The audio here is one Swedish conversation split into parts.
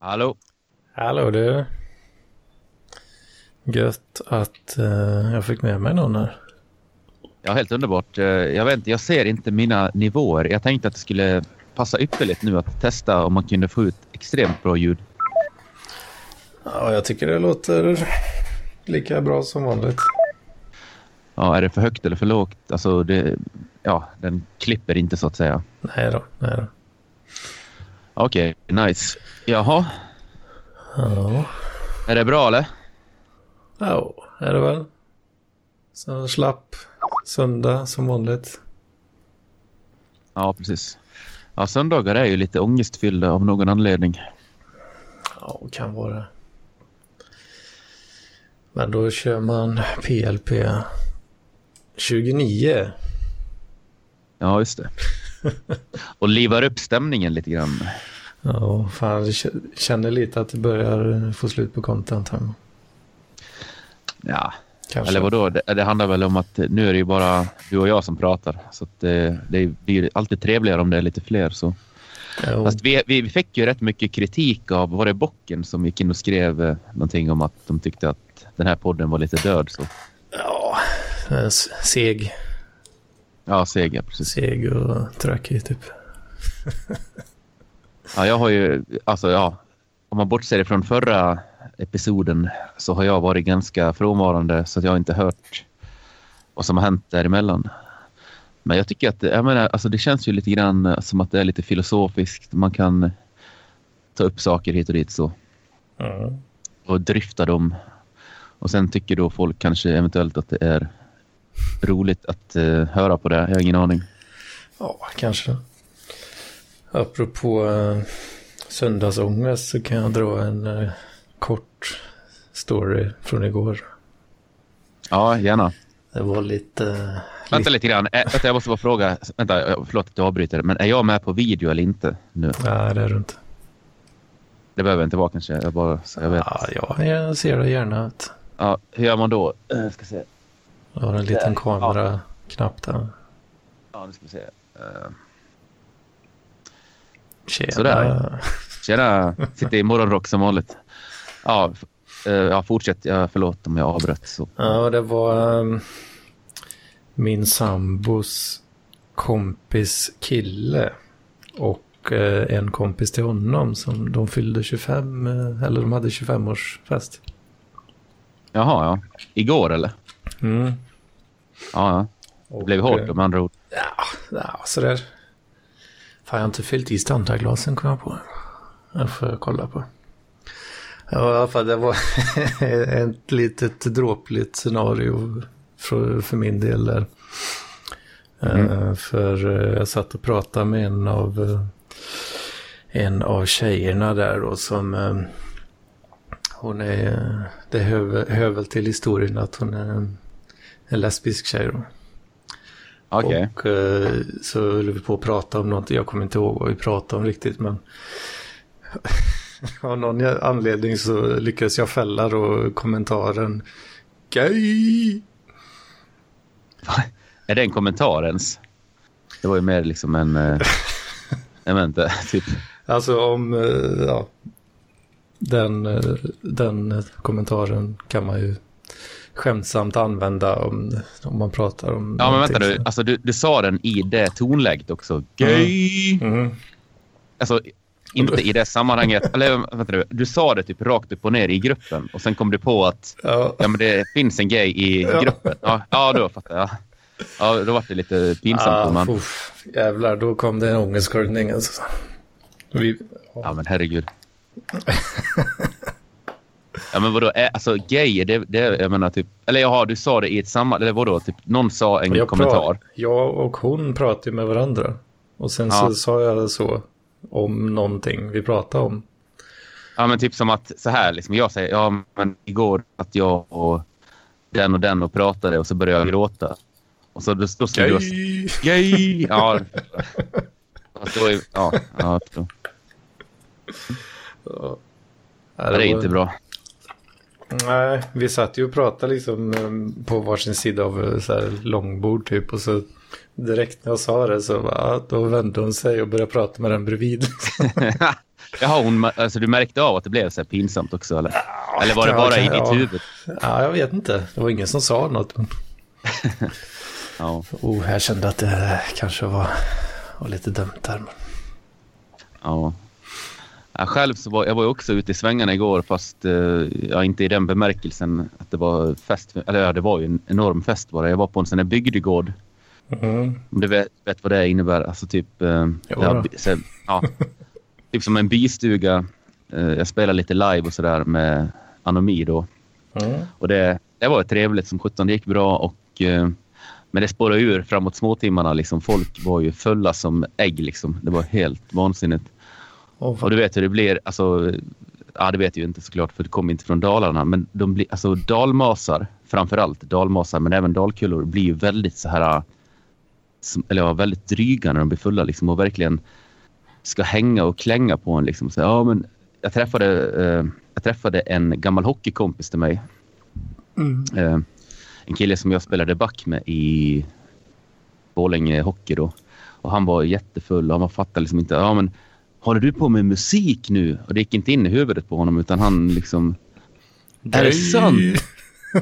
Hallå? Hallå du. Gött att uh, jag fick med mig någon här. Ja, helt underbart. Eh, jag vet inte, jag ser inte mina nivåer. Jag tänkte att det skulle passa ypperligt nu att testa om man kunde få ut extremt bra ljud. Ja, jag tycker det låter lika bra som vanligt. Ja, är det för högt eller för lågt? Alltså, det, ja, den klipper inte så att säga. Nej då, nej då. Okej, okay, nice. Jaha. Ja. Är det bra eller? Ja, är det väl. Så slapp söndag som vanligt. Ja, precis. Ja, söndagar är ju lite ångestfyllda av någon anledning. Ja, kan vara. Men då kör man PLP 29. Ja, just det. Och livar upp stämningen lite grann. Ja, fan, jag känner lite att det börjar få slut på content här. Ja, Kanske. eller vadå? Det, det handlar väl om att nu är det ju bara du och jag som pratar. Så det, det blir alltid trevligare om det är lite fler. Så. Jo. Fast vi, vi fick ju rätt mycket kritik av, var det Bocken som gick in och skrev eh, någonting om att de tyckte att den här podden var lite död. Så. Ja, seg. Ja, seg, ja, precis. Seg och tråkig typ. ja, jag har ju, alltså ja, om man bortser från förra episoden så har jag varit ganska frånvarande så att jag inte hört vad som har hänt däremellan. Men jag tycker att jag menar, alltså det känns ju lite grann som att det är lite filosofiskt. Man kan ta upp saker hit och dit så. Mm. Och dryfta dem. Och sen tycker då folk kanske eventuellt att det är roligt att uh, höra på det. Jag har ingen aning. Ja, kanske. Apropå uh, söndagsångest så kan jag dra en uh, kort story från igår. Ja, gärna. Det var lite... Vänta lite grann. Ä, vänta, jag måste bara fråga. Vänta, förlåt att jag avbryter. Men är jag med på video eller inte nu? Nej, det är du inte. Det behöver inte vara kanske. Jag bara, jag vet. Ja, jag ser det gärna. Ja, hur gör man då? Jag ska se. Jag har en liten kameraknapp där. Ja, nu ska vi se. Uh... Tjena. Sådär. Tjena. Sitter i morgonrock som vanligt. Ja, uh, ja fortsätt. Ja, förlåt om jag avbröt. Så. Ja, det var um, min sambos kompis kille. Och uh, en kompis till honom som de fyllde 25, eller de hade 25-årsfest. Jaha, ja. Igår eller? Mm. Ja, ja. Det blev hårt med andra ord. Ja, ja sådär. Fan, jag har inte fyllt i standardglasen kom jag på. Jag får kolla på. Ja, i alla fall det var ett litet dråpligt scenario för, för min del där. Mm. Uh, för uh, jag satt och pratade med en av, uh, en av tjejerna där då som hon är, det hör, väl till historien att hon är en, lesbisk tjej då. Okay. Och eh, så höll vi på att prata om något, jag kommer inte ihåg vad vi pratade om riktigt men av någon anledning så lyckades jag fälla då kommentaren Gay! Är det en kommentar ens? Det var ju mer liksom en... Eh, jag vet inte, typ. Alltså om, eh, ja, den, eh, den kommentaren kan man ju skämtsamt använda om, om man pratar om... Ja, men vänta nu. Alltså, du, du sa den i det tonläget också. Gay! Mm. Mm. Alltså, inte i det sammanhanget. Eller vänta nu. Du sa det typ rakt upp och ner i gruppen. Och sen kom du på att ja. ja men det finns en gay i ja. gruppen. Ja, ja, då fattar jag. Ja, då var det lite pinsamt. Ah, man... jävlar, då kom det en ångestsköljning. Alltså. Vi... Ja, men herregud. ja men vadå, alltså gay, det, det jag menar typ, eller jaha du sa det i ett samma, eller vadå, typ någon sa en jag kommentar. jag och hon pratade med varandra. Och sen ja. så sa jag så om någonting vi pratade om. Ja men typ som att så här liksom, jag säger, ja men igår att jag och den och den och pratade och så började jag gråta. Och så då, då skulle gay! Du, gay! Ja. Då, ja, ja, ja. Det är inte bra. Nej, vi satt ju och pratade liksom eh, på varsin sida av eh, så här långbord typ och så direkt när jag sa det så va, då vände hon sig och började prata med den bredvid. Jaha, hon, alltså, du märkte av att det blev så här pinsamt också? Eller, ja, eller var det bara i ditt ja. huvud? Ja, jag vet inte. Det var ingen som sa något. ja. oh, jag kände att det kanske var, var lite dumt där. Ja. Jag själv så var jag var också ute i svängarna igår fast eh, ja, inte i den bemärkelsen att det var fest. Eller ja, det var ju en enorm fest bara. Jag var på en sån här bygdegård. Mm. Om du vet, vet, vad det innebär. Alltså typ... Eh, ja, så, ja, typ som en bystuga. Eh, jag spelar lite live och sådär med Anomi då. Mm. Och det, det var trevligt som sjutton. Det gick bra och... Eh, men det spårade ur framåt småtimmarna. Liksom. Folk var ju fulla som ägg. Liksom. Det var helt vansinnigt. Oh, och du vet hur det blir. Alltså, ja, det vet jag ju inte såklart för det kommer inte från Dalarna. Men de blir, alltså, dalmasar, framför allt dalmasar, men även dalkullor blir ju väldigt så här... Eller ja, väldigt dryga när de blir fulla liksom, och verkligen ska hänga och klänga på en. Liksom. Så, ja, men jag, träffade, eh, jag träffade en gammal hockeykompis till mig. Mm. Eh, en kille som jag spelade back med i Borlänge Hockey då. Och han var jättefull och han fattade liksom inte. Ja, men håller du på med musik nu? Och det gick inte in i huvudet på honom utan han liksom... Är det sant?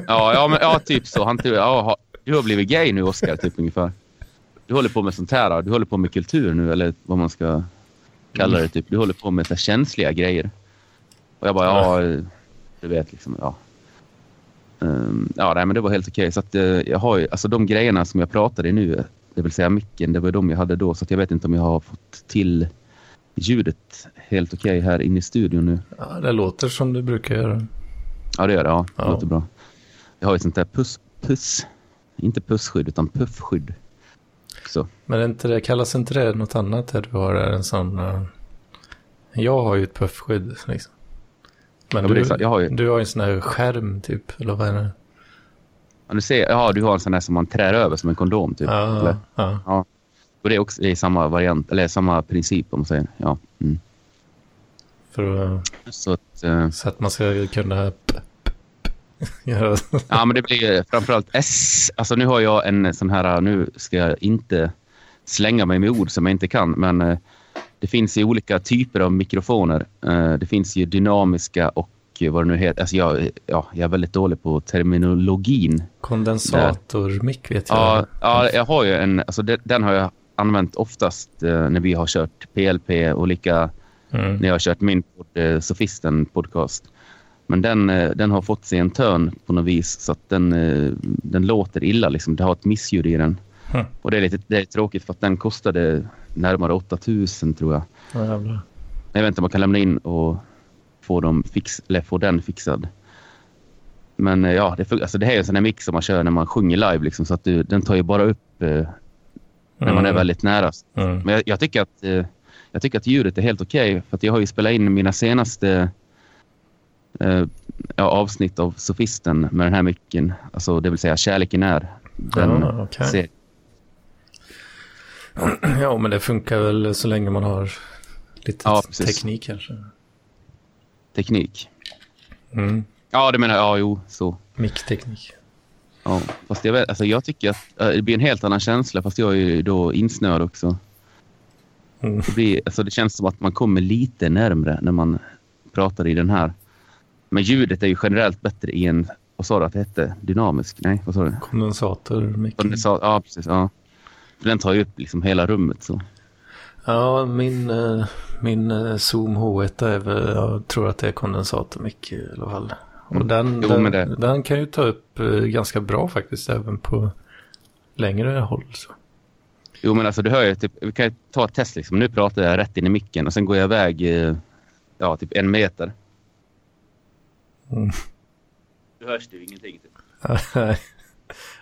Ja, ja, men, ja typ så. Han typ, ja, du har blivit gay nu, Oskar, typ ungefär. Du håller på med sånt här. Du håller på med kultur nu, eller vad man ska kalla det. Typ. Du håller på med så känsliga grejer. Och jag bara, ja, du vet liksom, ja. Um, ja, nej, men det var helt okej. Så att, uh, jag har ju, alltså de grejerna som jag pratade i nu, det vill säga micken, det var de jag hade då. Så jag vet inte om jag har fått till ljudet helt okej här inne i studion nu. Ja, det låter som du brukar göra. Ja, det gör det. Ja, det ja. låter bra. Jag har ju sånt där puss, puss, inte pusskydd utan puffskydd. Så. Men inte det, kallas inte det något annat där du har en sån... Uh... Jag har ju ett puffskydd liksom. Men, ja, du, jag har ju... du har ju en sån här skärm typ, eller vad är det? Ja, du ser, ja, du har en sån här som man trär över som en kondom typ. Ja, eller? ja. ja. Och det är också det är samma variant, eller samma princip om man säger. Ja. Mm. För att, så, att, uh, så att man ska kunna ja, men det blir framförallt S. Alltså nu har jag en sån här, nu ska jag inte slänga mig med ord som jag inte kan, men uh, det finns ju olika typer av mikrofoner. Uh, det finns ju dynamiska och vad det nu heter. Alltså jag, ja, jag är väldigt dålig på terminologin. Kondensatormick vet jag. Ja, ja, jag har ju en, alltså den, den har jag använt oftast eh, när vi har kört PLP och lika mm. när jag har kört min podd, eh, Sofisten podcast. Men den, eh, den har fått sig en törn på något vis så att den, den låter illa. Liksom. Det har ett missljud i den. Mm. Och det är lite det är tråkigt för att den kostade närmare 8000 tror jag. Ja, jag vet inte om man kan lämna in och få, dem fix, eller få den fixad. Men ja, det, alltså det här är en sån här mix som man kör när man sjunger live. Liksom, så att du, den tar ju bara upp eh, när man är mm. väldigt nära. Mm. Men jag, jag, tycker att, eh, jag tycker att ljudet är helt okej. Okay, för jag har ju spelat in mina senaste eh, avsnitt av Sofisten med den här micken. Alltså, det vill säga Kärleken är. Den ja, okay. ja, men det funkar väl så länge man har lite ja, teknik kanske. Teknik? Mm. Ja, det menar jag. Ja, jo, så. Mickteknik. Ja, fast jag, vet, alltså jag tycker att äh, det blir en helt annan känsla fast jag är ju då insnöad också. Mm. Det, blir, alltså det känns som att man kommer lite närmre när man pratar i den här. Men ljudet är ju generellt bättre i en, vad sa du att det hette? Dynamisk? Nej, vad sa du? Kondensator. Kondensat, ja, precis. Ja. För den tar ju upp liksom hela rummet så. Ja, min, eh, min eh, Zoom H1 är väl, jag tror att det är kondensator mycket i alla fall. Och mm. den, jo, den, den, kan ju ta upp eh, ganska bra faktiskt även på längre håll. Så. Jo men alltså du hör ju, typ, vi kan ta ett test liksom. Nu pratar jag rätt in i micken och sen går jag iväg ja, typ en meter. Mm. Du hörs du ingenting typ.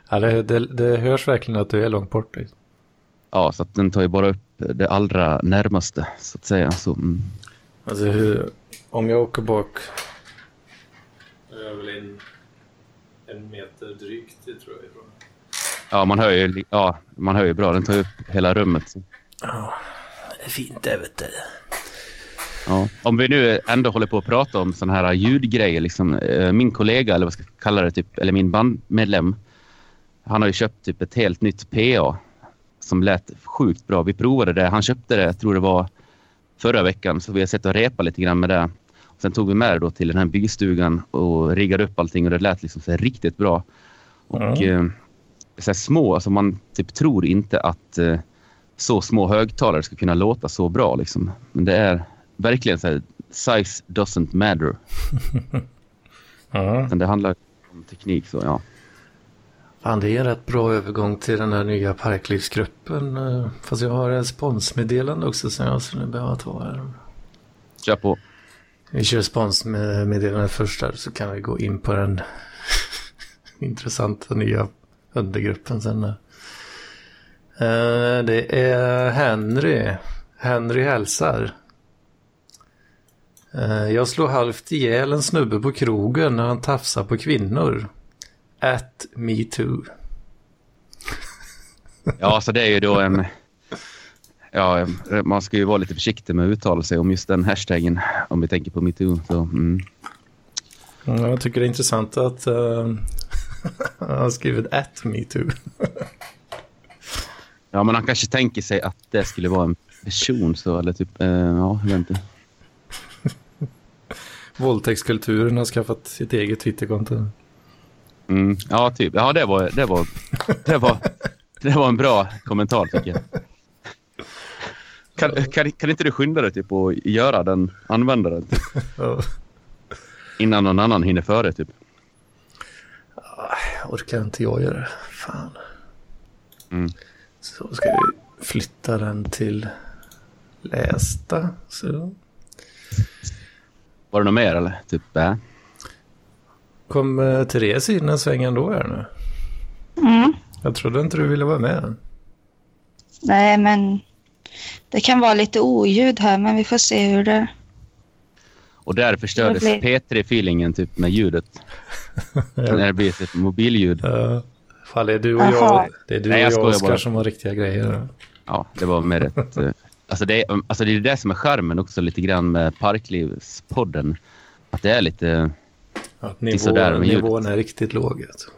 ja, det, det, det hörs verkligen att du är långt bort. Liksom. Ja, så att den tar ju bara upp det allra närmaste så att säga. Så, mm. Alltså hur, om jag åker bak är väl en, en meter drygt, det tror jag. Ja, man hör ju, ja, man hör ju bra. Den tar upp hela rummet. Ja, det är fint det, vet du. Ja. Om vi nu ändå håller på att prata om sådana här ljudgrejer. Liksom, eh, min kollega, eller vad ska jag kalla det, typ, eller min bandmedlem. Han har ju köpt typ ett helt nytt PA som lät sjukt bra. Vi provade det. Han köpte det, jag tror det var förra veckan. Så vi har sett och repa lite grann med det. Sen tog vi med det då till den här byggstugan och riggade upp allting och det lät liksom så riktigt bra. Och mm. eh, så små, alltså man typ tror inte att eh, så små högtalare ska kunna låta så bra liksom. Men det är verkligen så här, size doesn't matter. mm. det handlar om teknik så ja. Fan, det är en rätt bra övergång till den här nya parklivsgruppen. Eh, fast jag har responsmeddelande också som jag skulle behöva ta här. Kör på. Vi kör responsmeddelande först där så kan vi gå in på den intressanta nya undergruppen sen. Uh, det är Henry. Henry hälsar. Uh, jag slår halvt ihjäl en snubbe på krogen när han tafsar på kvinnor. At me too. Ja, så det är ju då en... Ja, man ska ju vara lite försiktig med att uttala sig om just den hashtaggen om vi tänker på metoo. Så, mm. Jag tycker det är intressant att uh, han har skrivit at metoo. ja, men han kanske tänker sig att det skulle vara en person så, eller typ, uh, ja, jag vet inte. Våldtäktskulturen har skaffat sitt eget Twitterkonto. Mm, ja, typ. Ja, det var, det, var, det, var, det var en bra kommentar tycker jag. Kan, kan, kan inte du skynda dig typ och göra den användaren? Typ? Innan någon annan hinner före typ. Orkar inte jag göra det. Fan. Mm. Så ska vi flytta den till lästa. Så. Var det något mer eller? Typ, äh. Kom uh, Therese in en sväng ändå här nu? Mm. Jag trodde inte du ville vara med. Nej, men det kan vara lite oljud här, men vi får se hur det... Och där förstördes blir... P3-feelingen typ med ljudet. När det blir ett mobilljud. Uh, fall är du och jag, det är du Nej, och jag, Oskar som har riktiga grejer. Ja, det var mer ett... Eh, alltså, det, alltså det är det som är skärmen också lite grann med Parklivspodden. Att det är lite... Att nivå, nivån är riktigt låg. Alltså.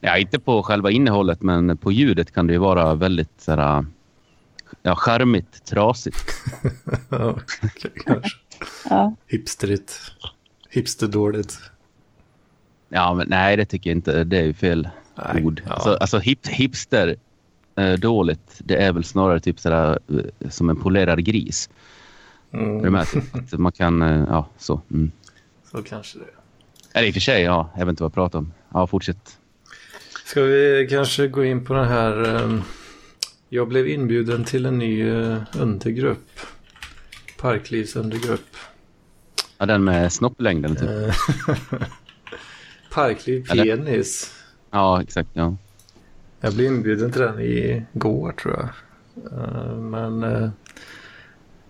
Ja, inte på själva innehållet, men på ljudet kan det ju vara väldigt sådär, ja, charmigt, trasigt. ja, kanske. ja. Hipsterigt. Hipsterdåligt. Ja, men nej, det tycker jag inte. Det är ju fel nej, ord. Ja. Alltså, alltså hip, hipster eh, dåligt, det är väl snarare typ sådär eh, som en polerad gris. Mm. Är du med? Typ, man kan, eh, ja, så. Mm. Så kanske det. Eller i och för sig, ja. Jag vet inte vad jag pratar om. Ja, fortsätt. Ska vi kanske gå in på den här... Um, jag blev inbjuden till en ny uh, undergrupp. Parklivsundergrupp. Ja, den med snopplängden typ. Eh, Parkliv penis. Ja, exakt. Ja. Jag blev inbjuden till den igår tror jag. Uh, men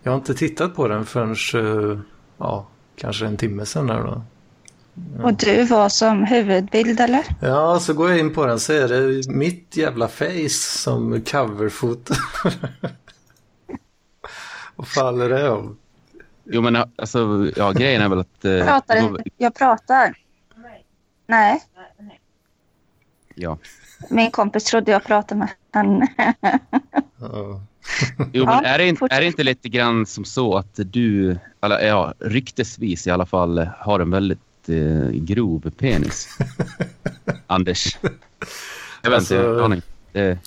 jag har inte tittat på den förrän ja, kanske en timme sedan. Där då. Och du var som huvudbild eller? Ja, så går jag in på den så är det mitt jävla face som coverfoto. Vad fan är det om? Jo men alltså, ja grejen är väl att... Eh, pratar inte. Jag pratar. Nej. Ja. Min kompis trodde jag pratade med henne. jo men är det, inte, är det inte lite grann som så att du, eller ja, ryktesvis i alla fall, har en väldigt eh, grov penis. Anders. Jag vet alltså, inte, aning. Det...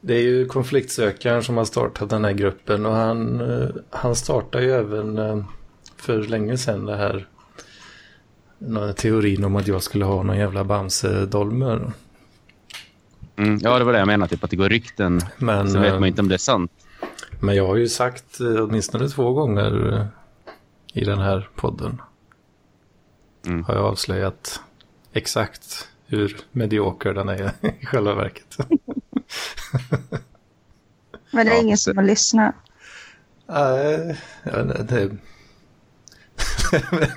det är ju konfliktsökaren som har startat den här gruppen och han, eh, han startade ju även eh, för länge sedan det här teorin om att jag skulle ha någon jävla Bamse-dolmer. Mm, ja, det var det jag menade, typ att det går rykten men, så vet man inte om det är sant. Men jag har ju sagt eh, åtminstone två gånger i den här podden mm. har jag avslöjat exakt hur medioker den är i själva verket. Men det är ja, ingen som har lyssnat? Nej, uh, det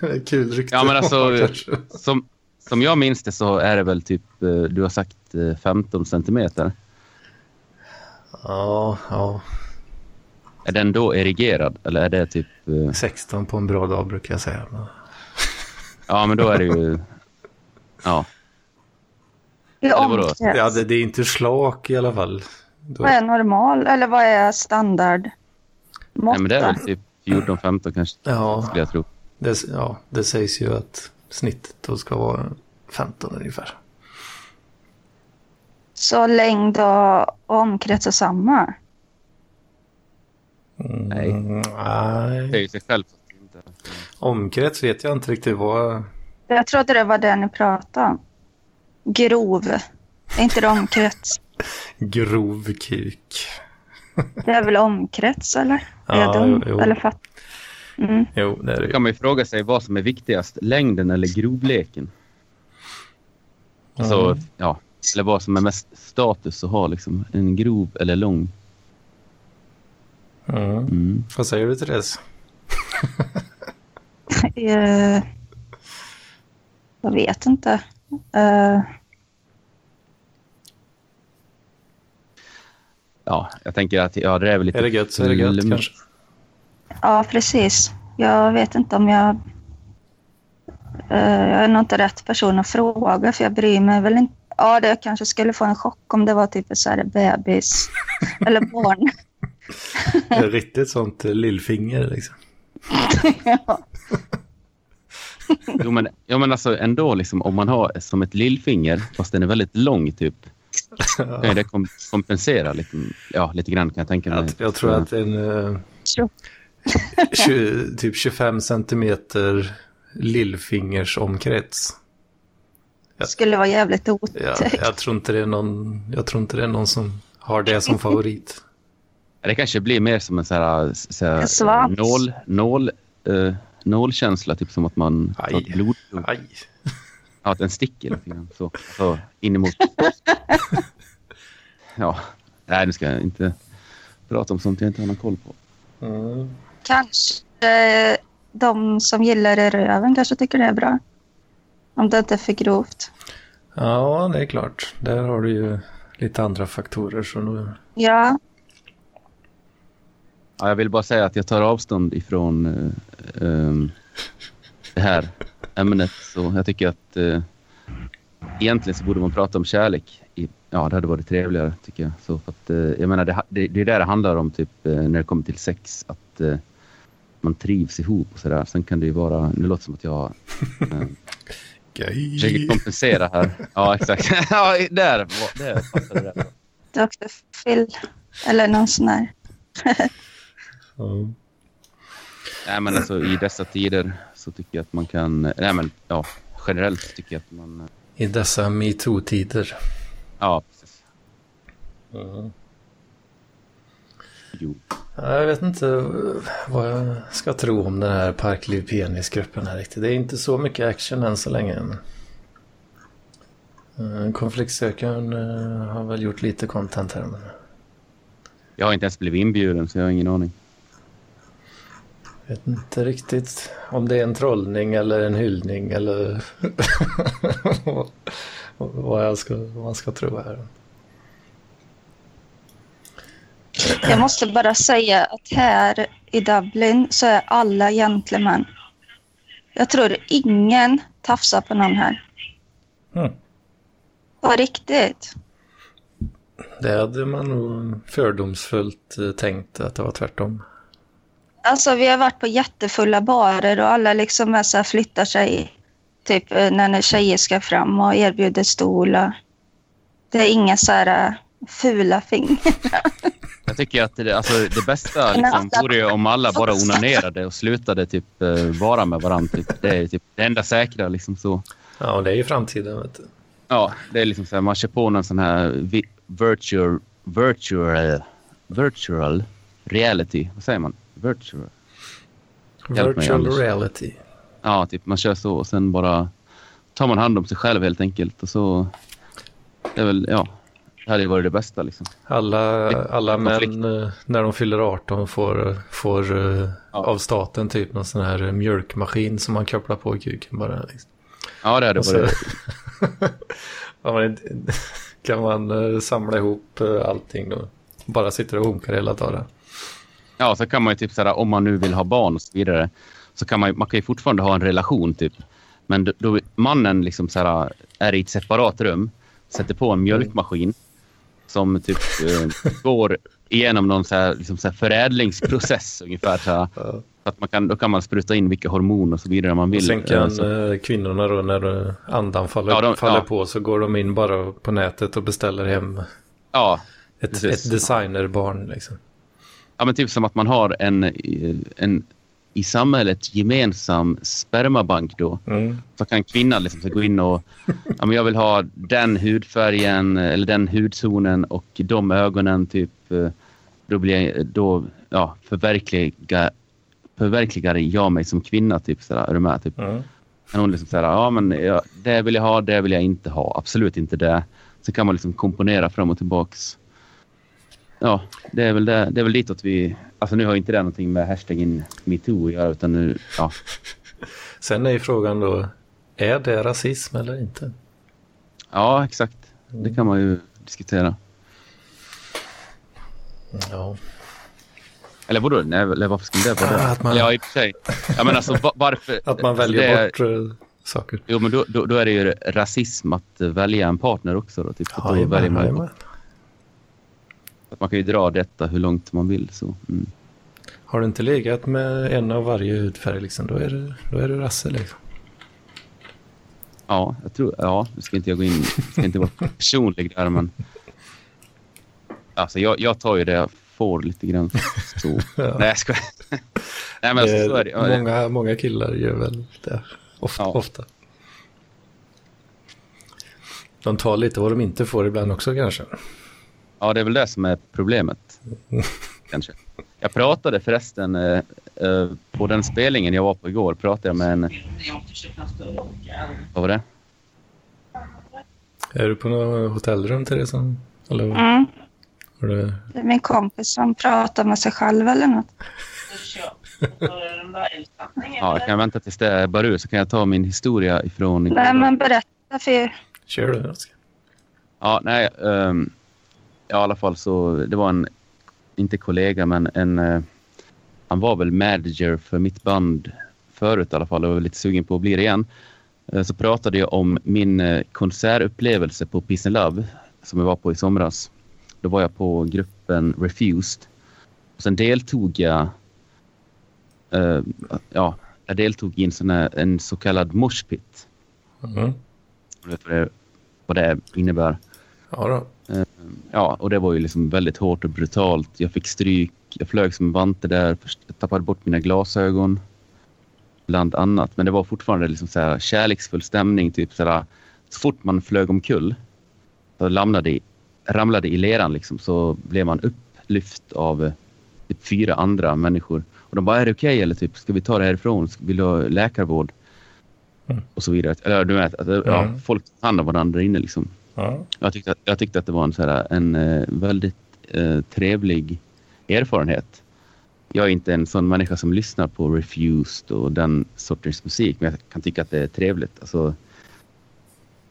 är kul rykte. Ja, men alltså, som, som jag minns det så är det väl typ, eh, du har sagt 15 eh, centimeter. Ja, ja. Är den då erigerad eller är det typ... 16 på en bra dag brukar jag säga. Ja, men då är det ju... Ja. Eller vadå? Ja, det, det, är inte slak i alla fall. Då... Vad är normal eller vad är standard? Nej, men det är väl typ 14-15 kanske, Ja, skulle jag tro. det, ja, det sägs ju att snittet då ska vara 15 ungefär. Så längd och omkrets är samma? Mm, Nej. nej. Det är ju sig själv. Omkrets vet jag inte riktigt vad... Jag trodde det var det ni pratade om. Grov. Är inte det omkrets? Grov kuk. Det är väl omkrets eller? Är Ja, jag dum? jo. Eller fatt? Mm. Jo, det är det Då kan man ju fråga sig vad som är viktigast, längden eller grovleken. Alltså, Mm. ja, eller vad som är mest status att ha, liksom. En grov eller lång. Mm. Mm. Vad säger du Therese? Eh, jag vet inte. Eh, Ja, jag tänker att ja, det är väl lite... Är det gött så är det gött kanske. ja, precis. Jag vet inte om jag... Eh, jag är nog inte rätt person att fråga för jag bryr mig väl inte. Ja, det kanske skulle få en chock om det var typ så här bebis eller barn. Det är riktigt sånt lillfinger liksom. Ja. Jo, men, ja, men alltså ändå, liksom, om man har som ett lillfinger, fast den är väldigt lång, typ, kan det kom kompensera lite, ja, lite grann, kan jag tänka mig. Jag, jag tror att en eh, Så- 20, typ 25 centimeter lillfingers omkrets. Det skulle vara jävligt Ja, otäckt. jag, tror inte det är någon, jag tror inte det är någon som har det som favorit. Det kanske blir mer som en så här, så här En svans. nål, nål, eh, nålkänsla, typ som att man tar Aj. ett blodprov. Aj. Ja, att den sticker lite grann. Så, så in emot. Ja, nej, nu ska jag inte prata om sånt jag inte har någon koll på. Mm. Kanske de som gillar det röven kanske tycker det är bra. Om det inte är för grovt. Ja, det är klart. Där har du ju lite andra faktorer. Så nu... Ja, Ja, jag vill bara säga att jag tar avstånd ifrån eh, ehm, det här ämnet. Så jag tycker att eh, egentligen så borde man prata om kärlek. I, ja, det hade varit trevligare tycker jag. Så för att, eh, jag menar, det, det, det är det det handlar om typ, eh, när det kommer till sex. Att eh, man trivs ihop och sådär. Sen kan det ju vara, nu låter det som att jag eh, försöker Gay. kompensera här. Ja, exakt. ja, där, där det. Dr. Phil. Eller någon sån här. Ja. Nej, men alltså i dessa tider så tycker jag att man kan... Nej, men ja, generellt tycker jag att man... I dessa metoo-tider. Ja, precis. Mm. Jo. Ja, Jag vet inte vad jag ska tro om den här Parkliv Penis-gruppen här riktigt. Det är inte så mycket action än så länge. Eh, Konfliktsökaren eh, har väl gjort lite content här. Men Jag har inte ens blivit inbjuden så jag har ingen aning. Vet inte riktigt om det är en trollning eller en hyllning eller vad, jag ska, vad man ska tro här. Jag måste bara säga att här i Dublin så är alla gentlemän. Jag tror ingen tafsar på någon här. Mm. På riktigt. Det hade man nog fördomsfullt eh, tänkt att det var tvärtom. Alltså vi har varit på jättefulla barer och alla liksom är så här flyttar sig typ eh, när tjejer ska fram och erbjuder stol. Och det är inga så här eh, fula fingrar. Jag tycker att det, alltså, det bästa liksom, vore ju om alla bara onanerade och slutade typ eh, vara med varandra. Typ. Det är typ det enda säkra. Liksom, så. Ja, och det är ju framtiden. Vet du. Ja, det är liksom så här, man kör på någon sån här vi, virtual, virtual, virtual reality. Vad säger man? Virtual. Hjälp Virtual reality. Ja, typ man kör så och sen bara tar man hand om sig själv helt enkelt. Och så... Det är väl, ja. Det hade ju varit det bästa liksom. Alla, alla män eh, när de fyller 18 får, får eh, Ja. av staten typ någon sån här mjölkmaskin som man kopplar på kuken bara. Liksom. Ja, det hade Och så varit... Inte- kan man eh, samla ihop allting då. Bara sitter och hunkar hela dagen. Ja, så kan man ju typ såhär, om man nu vill ha barn och så vidare, så kan man, man kan ju fortfarande ha en relation typ. Men då, då mannen liksom såhär, är i ett separat rum, sätter på en mjölkmaskin som typ eh, går igenom någon så här, liksom så här förädlingsprocess ungefär. Så här. Ja. Att man kan, då kan man spruta in vilka hormoner och så vidare man Och vill. sen kan Alltså, eh, kvinnorna då när eh, andan faller, Ja, de- faller ja. på så går de in bara på nätet och beställer hem ja, ett, Precis. ett designerbarn. Liksom. Ja, men typ som att man har en, en i samhället gemensam spermabank då. Mm. Så kan kvinnan liksom gå in och ja, men jag vill ha den hudfärgen eller den hudzonen och de ögonen typ. eh, Då blir då, ja, förverkligar, förverkligar jag mig som kvinna typ sådär. Är du med? Typ. Mm. Kan hon liksom säga, ja men ja, det vill jag ha, det vill jag inte ha. Absolut inte det. Så kan man liksom komponera fram och tillbaks. Ja, det är väl, det, det är väl ditåt vi... Alltså nu har inte det någonting med hashtaggen metoo att göra utan nu, ja. Sen är ju frågan då, är det rasism eller inte? Ja, exakt. Det kan man ju diskutera. Ja. Eller vadå? Nej, eller varför skulle det vara det? Att man- Ja, i och för sig. Ja, men alltså va- varför... Att man alltså, väljer det är- bort eh, saker. Jo, men då, då, då är det ju rasism att välja en partner också. Då, typ. Så då väljer man, man kan ju dra detta hur långt man vill. Så. Mm. Har du inte legat med en av varje hudfärg liksom, då är det, då är det rasse liksom. Ja, jag tror... Ja, nu ska inte jag gå in... Jag ska inte vara personlig där, men... Alltså, jag, jag tar ju det jag får lite grann. Så. Ja. Nej, jag skojar. Nej, men alltså, så är det. Ja, många, många killar gör väl det. Ofta, Ja. ofta. De tar lite vad de inte får ibland också kanske. Ja, det är väl det som är problemet. Kanske. Jag pratade förresten eh, eh, på den spelningen jag var på igår. Pratade jag med en... Vad var det? Är du på något hotellrum det som... Eller? Mm. Du... Det är min kompis som pratar med sig själv eller något. Ja, jag kan vänta tills det är ur så kan jag ta min historia ifrån... igår. Nej, men berätta för Kör du? Ja, nej. ehm, ja, I alla fall så det var en, inte kollega, men en... eh, han var väl manager för mitt band förut i alla fall och var lite sugen på att bli det igen. Eh, så pratade jag om min eh, konsertupplevelse på Peace and Love som jag var på i somras. Då var jag på gruppen Refused. Och sen deltog jag... eh, ja, jag deltog i en, sån här, en så kallad moshpit. Mm. Du vet vad det, vad det innebär. Ja då. Ja, och det var ju liksom väldigt hårt och brutalt. Jag fick stryk, jag flög som en vante där, jag tappade bort mina glasögon. Bland annat. Men det var fortfarande liksom så här kärleksfull stämning. Typ så, här, så fort man flög omkull och ramlade i, ramlade i leran liksom, så blev man upplyft av eh, typ fyra andra människor. Och de bara, är det okej? Eller typ, ska vi ta det härifrån? Vill du ha läkarvård? Mm. Och så vidare. Eller du vet, att, ja, Mm. folk tog hand om varandra inne liksom. Ja. Jag tyckte, att- jag tyckte att det var en, så här, en eh, väldigt eh, trevlig erfarenhet. Jag är inte en sån människa som lyssnar på Refused och den sortens musik, men jag kan tycka att det är trevligt. Alltså,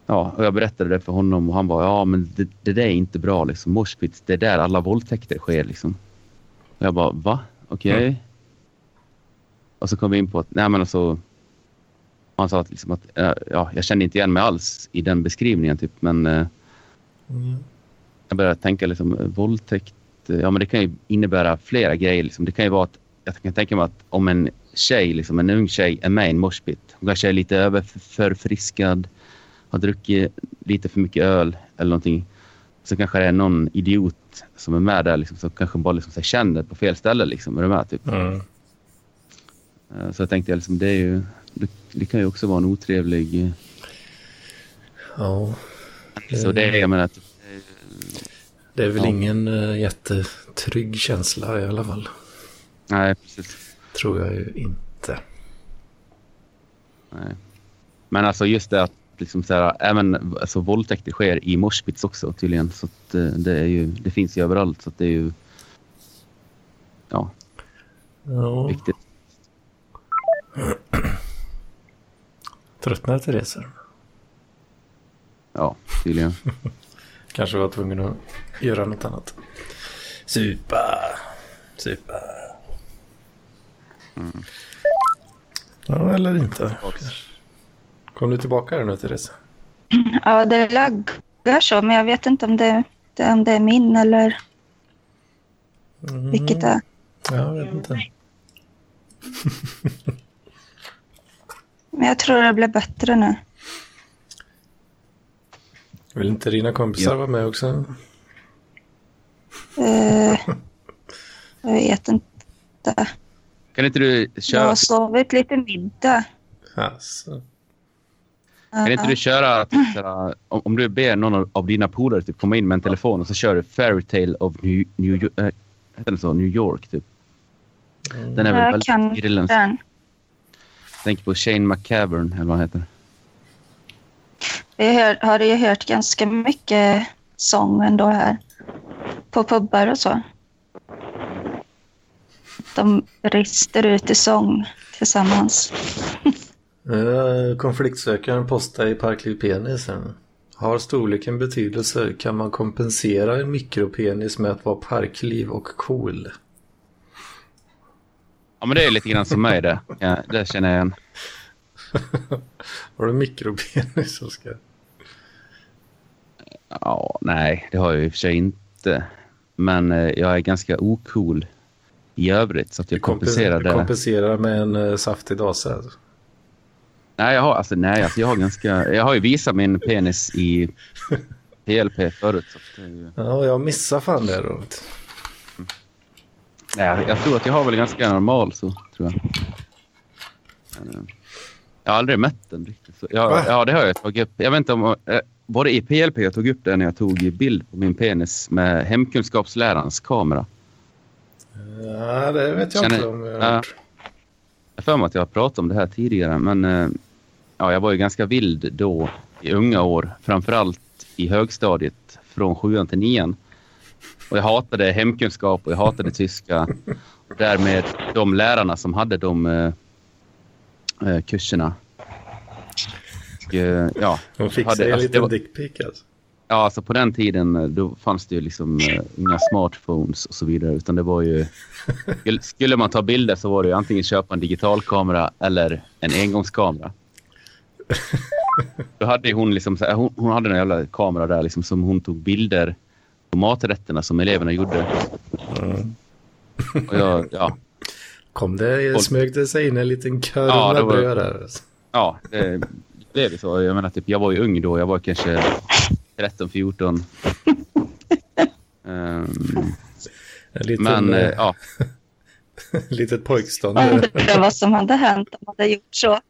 ja, och jag berättade det för honom och han var ja men det, det där är inte bra. Liksom. Moshpits, det är där alla våldtäkter sker. Liksom. Och jag bara, va? Okej. Mm. Och så kom vi in på att, nej men alltså, han sa att, liksom att eh, ja, jag kände inte igen mig alls i den beskrivningen typ, men eh, Mm. jag började tänka liksom, eh, våldtäkt. Ja, men det kan ju innebära flera grejer. Liksom. Det kan ju vara att jag kan tänka mig att om en tjej, liksom, en ung tjej är med i en moshpit. Hon kanske är lite överförfriskad, har druckit lite för mycket öl eller någonting. Så kanske det är någon idiot som är med där liksom, som kanske bara liksom, så känner på fel ställe. Liksom, är du med? Typ. Mm. Så jag tänkte jag, liksom, det, är ju, det, det kan ju också vara en otrevlig... eh, Ja. Så det är, jag menar, att, Det är väl Ja. ingen uh, jättetrygg känsla i alla fall. nej, precis. Tror jag ju inte. Nej. Men alltså just det att liksom så här, även alltså, våldtäkter sker i moshpits också tydligen. Så att, eh, det, är ju, det finns ju överallt. Så det är ju ja, Ja. viktigt. Tröttnar Therese? Ja, tydligen. Kanske var tvungen att göra något annat. Supa. Supa. Ja, eller inte. Kom du tillbaka här nu Therese? Ja, det laggar så, men jag vet inte om det, det, om det är min eller... Mm. vilket är. Jag vet inte. Men jag tror det blir bättre nu. Vill inte dina kompisar Ja. vara med också? Eh, jag vet inte. Kan inte du Jag köra, har sovit lite middag. Alltså. kan inte du köra typ, såhär, om, om du ber någon av- dina polare typ, komma in med en telefon och så kör du Fairytale of New, New, äh, så? New York typ. Den är väl Jag väldigt kan irländsk. Den. Tänk på Shane McCavern eller vad han heter. Vi hör, har ju hört ganska mycket sång ändå här. På pubbar och så. De rister ut i sång tillsammans. Konfliktsökaren postar i Parkliv penisen. Har storleken betydelse? Kan man kompensera en mikropenis med att vara parkliv och cool? Ja men det är lite grann som mig det. Ja, det känner jag igen. Har du mikropenis, Oskar? Ja, nej, det har jag i och för sig inte. Men eh, jag är ganska ocool i övrigt så att jag kompenserar det. kompenserar med en uh, saftig dase. Alltså. Nej, jag har, alltså, nej alltså, jag har ganska... Jag har ju visat min penis i PLP förut. Så det är ju, Ja, jag missar fan det då. Nej, jag, jag tror att jag har väl ganska normal så, tror jag. Eh, jag har aldrig mätt den riktigt. Så, ja, Va? ja, det har jag tagit upp. Jag vet inte om... Eh, var det i PLP jag tog upp det när jag tog bild på min penis med hemkunskapslärarens kamera? Ja, det vet jag Känner- inte om jag har hört. Jag för mig att jag har pratat om det här tidigare, men eh, ja, jag var ju ganska vild då i unga år. Framförallt i högstadiet från sjuan till nian. Och jag hatade hemkunskap och jag hatade tyska. Och därmed de lärarna som hade de eh, eh, kurserna. Och, eh, ja, De fick hade- en alltså, liten var- dickpic alltså. Ja, alltså på den tiden eh, då fanns det ju liksom eh, inga smartphones och så vidare. Utan det var ju... Skulle- man ta bilder så var det ju antingen köpa en digitalkamera eller en engångskamera. Då hade hon liksom... Här, hon, hon hade en jävla kamera där liksom som hon tog bilder maträtterna som eleverna gjorde. Och jag, ja, Kom det, smög det sig in en liten kör Ja, det var- bröd där. Alltså. ja, det blev ju så. Jag menar, typ, jag var ju ung då. Jag var kanske 13, 14. Ehm, En liten, men eh, ja, litet pojkstånd. Undrar vad som hade hänt om man hade gjort så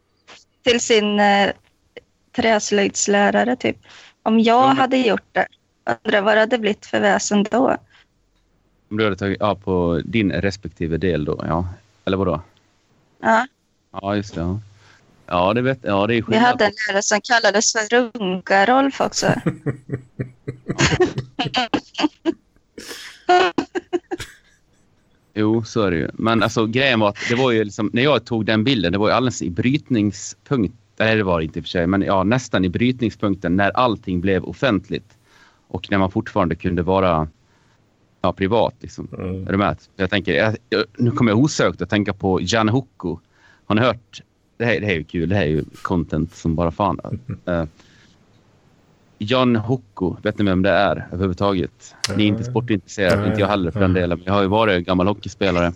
till sin eh, träslöjdslärare typ. Om jag men- hade gjort det, undrar vad det hade blivit för väsen då? Om du hade tagit ja, på din respektive del då, ja. Eller vadå? Ja, Ja, just det. Ja, ja det vet Ja, det är vi skillnad. hade en lärare som kallades för Runka-Rolf också. Jo, så är det ju. Men alltså grejen var att det var ju liksom, när jag tog den bilden, det var ju alldeles i brytningspunkt. Nej, det var det inte i och för sig, men ja, nästan i brytningspunkten när allting blev offentligt. Och när man fortfarande kunde vara ja, privat. Liksom. Mm. Är du med? Jag tänker, jag, nu kommer jag osökt att tänka på Jan Hocko. Har ni hört? Det här, det här är ju kul. Det här är ju content som bara fan. Uh, Jan Hocko, vet ni vem det är överhuvudtaget? Ni är inte sportintresserade, Nej. inte jag heller för den delen. Men jag har ju varit en gammal hockeyspelare.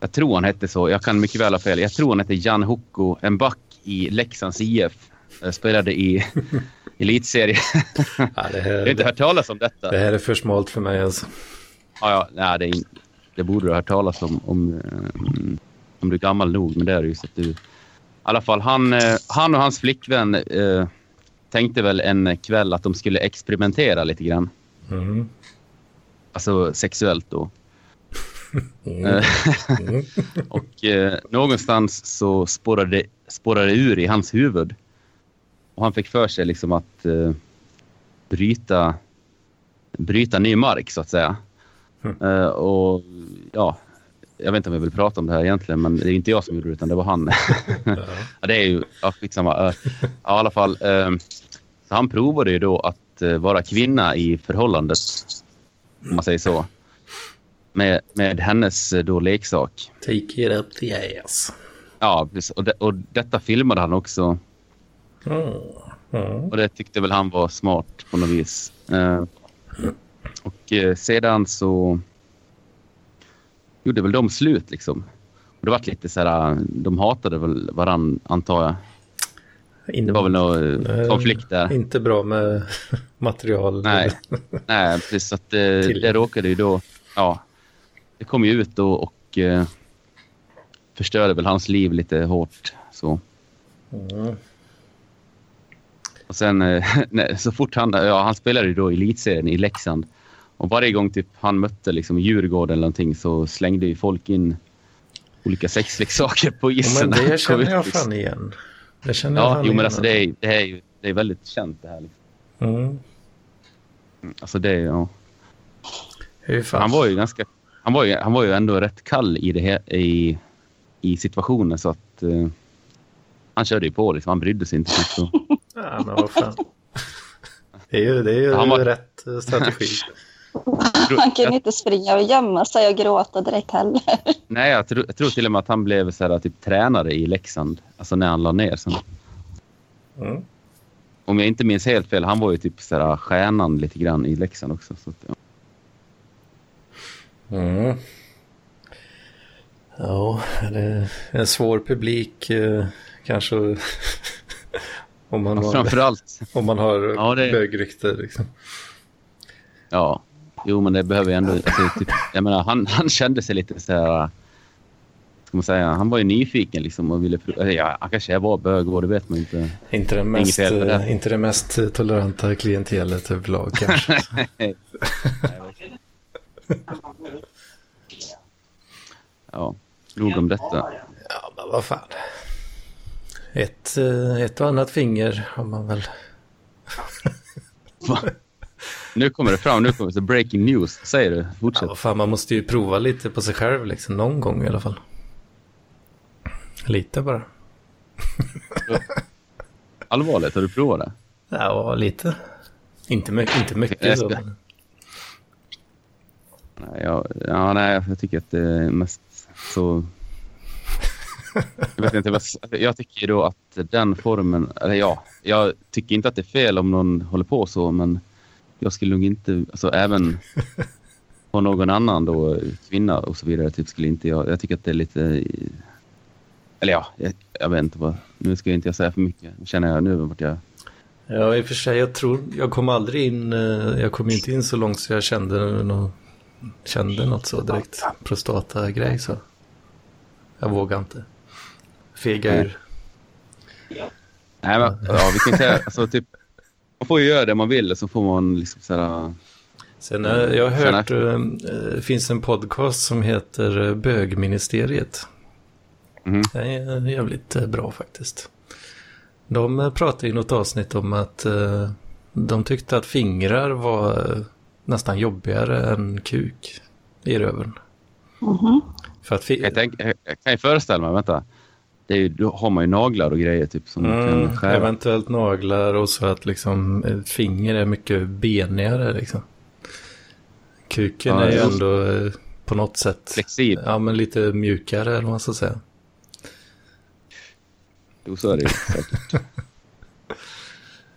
Jag tror han hette så. Jag kan mycket väl ha fel. Jag tror han hette Jan Hocko, en back i Leksands IF. Jag spelade i elitserie. Ja, det, Jag har här, inte hört talas om detta. det här är för smalt för mig alltså. Ja, ja, nej, det, är, det borde du ha hört talas om, om eh, om du är gammal nog. Men det är det ju så att du... I alla fall, han, eh, han och hans flickvän eh, tänkte väl en kväll att de skulle experimentera lite grann. Mm. Alltså sexuellt då. Mm. Eh, Mm. och eh, någonstans så spårade det ur i hans huvud. Och han fick för sig liksom att eh, bryta, bryta ny mark så att säga. Mm. Eh, och ja, jag vet inte om jag vill prata om det här egentligen, men det är inte jag som gjorde det utan det var han. Ja. det är ju, ja skitsamma. Eh, ja, i alla fall. eh, så han provade ju då att eh, vara kvinna i förhållandet, om man säger så. Med, med hennes eh, då leksak. Take it up the ass. Ja. Och, det, och detta filmade han också. Mm. Mm. Och det tyckte väl han var smart på något vis. Eh, och eh, sedan så gjorde väl de slut liksom. Och det var lite så här, de hatade väl varann antar jag. In, Det var väl någon eh, konflikt där. Inte bra med material. Nej, nej precis. Så att det, Till. det råkade ju då... Ja, det kom ju ut då och eh, förstörde väl hans liv lite hårt. Så. Mm. Och sen eh, nej, så fort han... Ja, han spelade ju då i elitserien i Leksand. Och varje gång typ han mötte liksom Djurgården eller någonting så slängde ju folk in olika sexleksaker på Ja, isen. men när han det känner jag fan igen. Det känner jag Ja, fan jo men alltså det är, det är det är väldigt känt det här. Liksom. Mm. Alltså det ja. Han var ju ganska... Han var ju, han var ju ändå rätt kall i, det här, i, i situationen så att... eh, han körde ju på liksom. Han brydde sig inte. Så. Ja, men vad fan. Det är ju, det är ju Han var- rätt eh, strategi. Han kunde inte springa och gömma sig och gråta direkt heller. Nej, jag, tror- jag tror till och med att han blev så här, typ tränare i Leksand. Alltså när han la ner. Så, Mm. om jag inte minns helt fel, han var ju typ så här, stjärnan lite grann i Leksand också. Så att, ja. Mm. Ja, det är en svår publik eh, kanske. Om, man Ja, har, Framförallt, om man har Ja, det- bögrykte. Liksom. ja. Jo, men det behöver ju ändå... Alltså, typ, jag menar, han, han kände sig lite så här... Ska man säga? Han var ju nyfiken liksom och ville... Ja, han kanske var bög och det vet man inte. Inte, det mest, det. inte det mest toleranta klientelet överlag kanske. Ja, nog om detta. ja, men vad fan. Ett, eh, ett och annat finger har man väl. Nu kommer det fram, nu kommer det breaking news. Säger du, Ja, fortsätt. vad fan, man måste ju prova lite på sig själv liksom. Någon gång i alla fall. Lite bara. Allvarligt, har du provat det? Ja, lite. Inte, my- inte mycket ska- Nej, jag, ja, nej, jag tycker att det är mest så... Jag, vet inte, vad- jag tycker då att den formen... Eller ja, jag tycker inte att det är fel om någon håller på så, men jag skulle nog inte... Alltså även på någon annan då, kvinna och så vidare, typ skulle inte jag... Jag tycker att det är lite... Eller ja, jag, jag vet inte vad... Nu ska jag inte säga för mycket. Känner jag nu vart jag... Ja, i och för sig, jag tror, jag kom aldrig in, eh, jag kom inte in så långt så jag kände, nå kände något så direkt prostatagrej så. Jag vågar inte. Fega Nej. ur. Nej, men, ja, vi kan säga, alltså, typ, man får ju göra det man vill, så får man liksom så här, Sen eh, jag har hört, eh, det finns en podcast som heter eh, Bögministeriet. Mhm. Det är jävligt eh, bra faktiskt. De eh, pratade i något avsnitt om att eh, de tyckte att fingrar var eh, nästan jobbigare än kuk i röven. Mhm. För att jag, tänk, jag, jag kan ju föreställa mig, vänta, det är då har man ju naglar och grejer typ som man Mm, kan skära. eventuellt naglar och så att liksom ett finger är mycket benigare liksom. Kuken Ja, är ju ändå eh, på något sätt Flexibel. ja, men lite mjukare eller vad man ska säga. Jo, så är det säkert.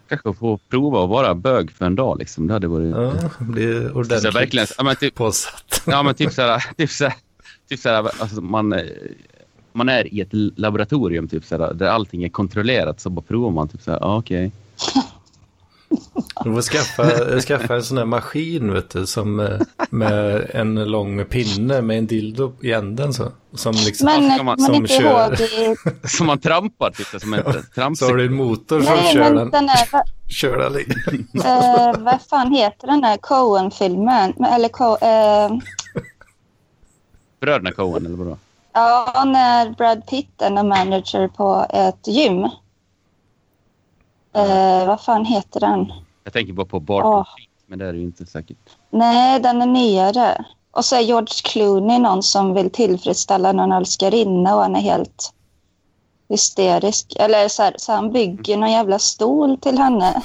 Kanske få prova att vara bög för en dag liksom. Det hade varit... Ja, så ordentligt verkligen, ja, men typ, påsatt. ja, men typ så här, typ så här, typ så här alltså man, eh, man är i ett laboratorium typ så där allting är kontrollerat så bara provar man typ så här, ja, okej. Du får skaffa, skaffa en sån här maskin vet du, som eh, med en lång pinne med en dildo i änden så. Som liksom, Men man- som kör. i... Som man trampar typ som en så har du en motor som Nej, kör men den. den är... Kör den. Eh, vad fan heter den här Coen-filmen? Men- Eller Co- eh, Bröderna Coen eller vadå? Ja, när Brad Pitt är manager på ett gym. Eh, vad fan heter den? Jag tänker bara på Barton. Fink, men det är det ju inte säkert. Nej, den är nyare. Och så är George Clooney någon som vill tillfredsställa någon älskarinna och han är helt hysterisk. Eller så, här, så han bygger någon jävla stol till henne.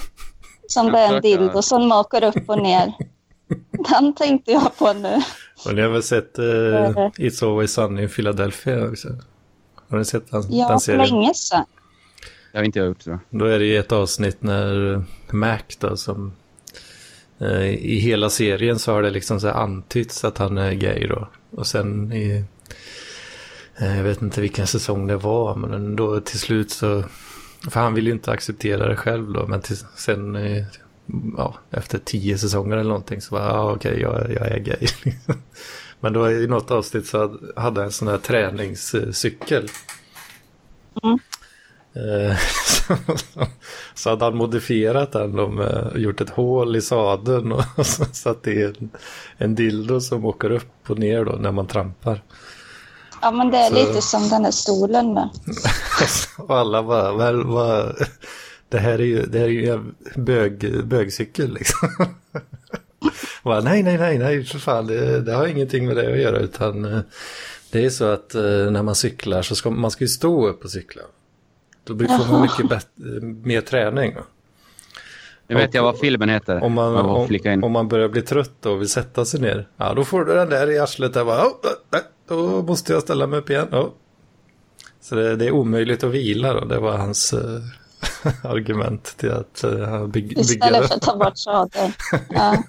Som det är en dildo som åker upp och ner. Den tänkte jag på nu. Och ni har väl sett uh, It's Always Sunny i Philadelphia också? Har ni sett den, Ja, den för serien? länge sedan. Jag har inte gjort så. Då är det ju ett avsnitt när Mac då som eh, i hela serien så har det liksom så antytts att han är gay då. Och sen i, eh, jag vet inte vilken säsong det var, men då till slut så, för han ville ju inte acceptera det själv då, men till, sen eh, ja, efter tio säsonger eller någonting så var ja, okej, okay, jag, jag är gay. men då i något avsnitt så hade jag en sån här träningscykel. Mm. Eh, så hade han modifierat den och gjort ett hål i sadeln och satt i en, en dildo som åker upp och ner då när man trampar. Ja, men det är så... lite som den här stolen med. och alla bara, väl, vad, det här är ju, det här är ju en bög, bögcykel liksom. bara, nej, nej, nej, nej, för fan, det, det, har ingenting med det att göra utan eh, det är så att eh, när man cyklar så ska man ska ju stå upp och cykla. Då får man mycket bättre, mer träning. Nu vet jag vad filmen heter. Om man, om, om, man börjar bli trött och vill sätta sig ner. Ja, då får du den där i arslet. Där bara, oh, då måste jag ställa mig upp igen. Oh. Så det, det, är omöjligt att vila då. Det var hans uh, argument till att uh, by bygga Istället för att ta bort sadeln. Ja.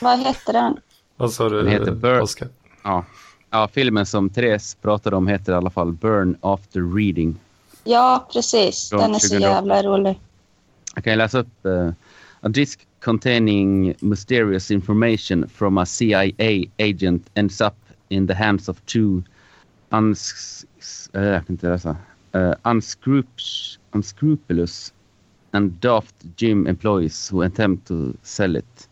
vad heter den? Vad sa du, den heter Bur Oscar? Ja. Ja, filmen som Therese pratade om heter i alla fall Burn After Reading. Ja, precis. Den är så jävla rolig. Jag kan läsa upp uh, A disk containing mysterious information from a CIA agent ends up in the hands of two uns uh, jag kan inte läsa. Uh, unscrupulous, unscrupulous and daft gym employees who attempt to sell it.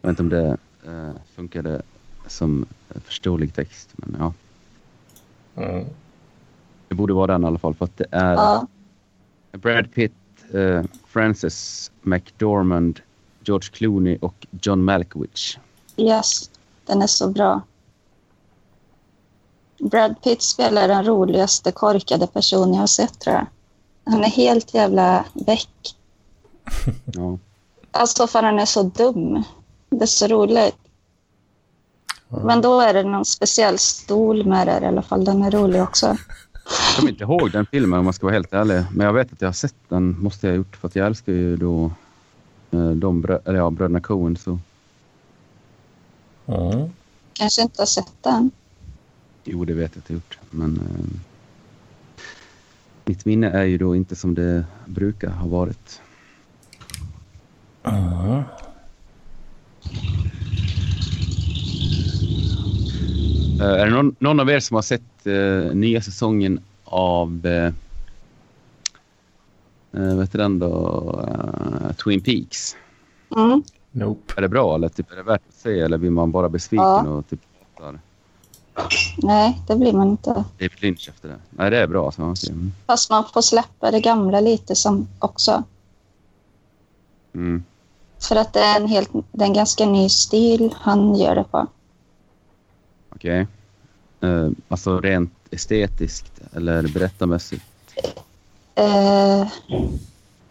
Jag vet inte om det uh, funkade som förståelig text. Men ja. Mm. Det borde vara den i alla fall för att det är ja. Brad Pitt, uh, Frances McDormand, George Clooney och John Malkovich. Yes, den är så bra. Brad Pitt spelar den roligaste korkade person jag har sett tror jag. Han är helt jävla väck. ja. Alltså för han är så dum. Det är så roligt. Men då är det någon speciell stol med där i alla fall. Den är rolig också. Jag kommer inte ihåg den filmen om man ska vara helt ärlig. Men jag vet att jag har sett den. Måste jag ha gjort. För att jag älskar ju då eh, de brö eller ja, bröderna Coen. Så. Mm. Kanske inte har sett den. Jo, det vet jag att jag gjort. Men eh, mitt minne är ju då inte som det brukar ha varit. Mm. Uh, är det någon, någon, av er som har sett uh, nya säsongen av uh, uh, vet den då, Twin Peaks? Mm. Nope. Är det bra eller typ, är det värt att se eller blir man bara besviken ja. och typ Nej, det blir man inte. Det är Lynch efter det. Nej, det är bra. Så. Okay. Fast man får släppa det gamla lite som också. Mm. För att det är en, helt, det är en ganska ny stil han gör det på. Okej. Okay. Uh, eh, alltså rent estetiskt eller berättarmässigt? Uh,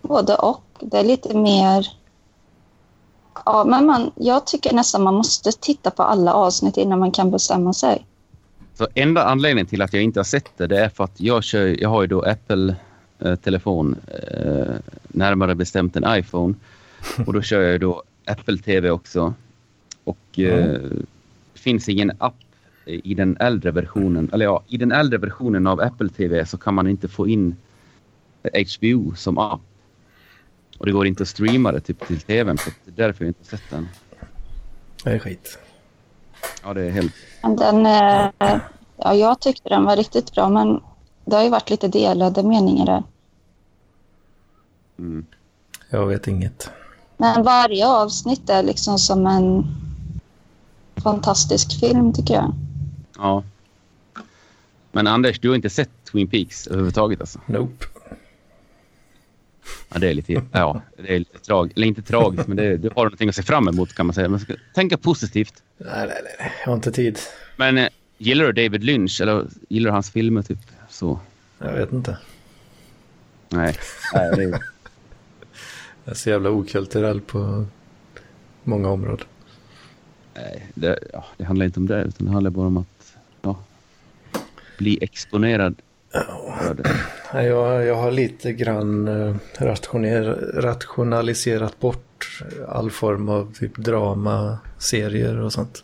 både och. Det är lite mer... Ja, men man, jag tycker nästan man måste titta på alla avsnitt innan man kan bestämma sig. Så enda anledningen till att jag inte har sett det, det är för att jag, kör, jag har ju då Apple-telefon, eh, närmare bestämt en iPhone. Och då kör jag ju då Apple TV också. Och eh, det finns ingen app i den äldre versionen, eller ja, i den äldre versionen av Apple TV så kan man inte få in HBO som app. Och det går inte att streama det typ till tvn, så det är därför jag inte sett den. Det är skit. Ja, det är helt... Den, eh, ja, jag tyckte den var riktigt bra, men det har ju varit lite delade meningar där. Mm. Jag vet inget. Men varje avsnitt är liksom som en fantastisk film, tycker jag. Ja. Men Anders, du har inte sett Twin Peaks överhuvudtaget alltså? Nope. Ja, det är lite, ja, det är lite tragiskt. Eller inte tragiskt, men det, du har någonting att se fram emot kan man säga. Man ska tänka positivt. Nej, nej, nej. Jag har inte tid. Men eh, gillar du David Lynch eller gillar du hans filmer typ så? Jag vet inte. Nej, nej det är... Jag är så jävla okulturell på många områden. Nej, det, ja, det handlar inte om det, utan det handlar bara om att ja, bli exponerad. Oh. Jag, jag har lite grann eh, rationaliserat bort all form av typ drama, serier och sånt.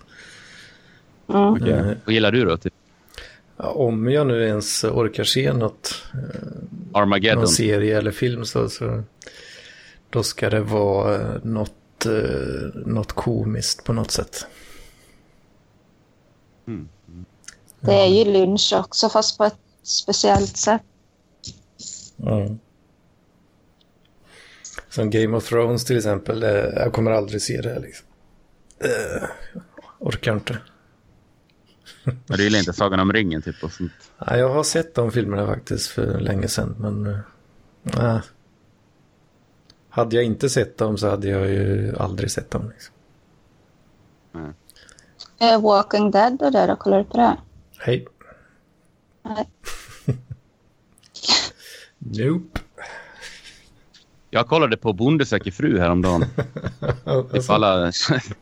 Mm. Okej. Mm. Vad gillar du då? Typ om jag nu ens orkar se något, eh, Armageddon? någon serie eller film så, så då ska det vara eh, något, eh, något komiskt på något sätt. Mm. Det är ju lynch också, fast på ett speciellt sätt. Mm. Som Game of Thrones till exempel, eh, jag kommer aldrig se det. Liksom. Eh, orkar inte. Men du gillar inte Sagan om ringen typ och sånt? Ja, jag har sett de filmerna faktiskt för länge sedan, men... nej. hade jag inte sett dem så hade jag ju aldrig sett dem. Liksom. Eh, Walking Dead och det då, kollar du på det? Hej. Nej. Nope. Jag kollade på Bonde söker fru häromdagen. Alltså, alla...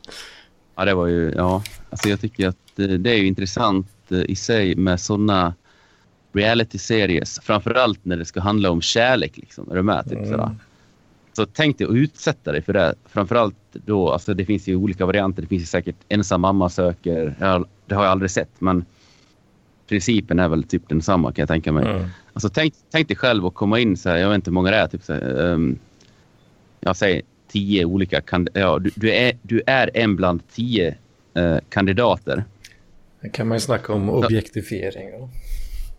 ja, det var ju... Ja, alltså jag tycker att eh, det är ju intressant eh, i sig med såna reality-series. Framförallt när det ska handla om kärlek. Liksom. Är du med? Typ, Mm. Så tänk dig att utsätta dig för det. Framförallt då, alltså det finns ju olika varianter. Det finns säkert ensam mamma söker. Det har jag aldrig sett, men principen är väl typ densamma kan jag tänka mig. mm. Alltså tänk, tänk dig själv att komma in så här, jag vet inte hur många det är, typ så här, um, jag säger tio olika ja, du, du, är, du är en bland tio eh, kandidater. Det kan man ju snacka om objektifiering. Ja.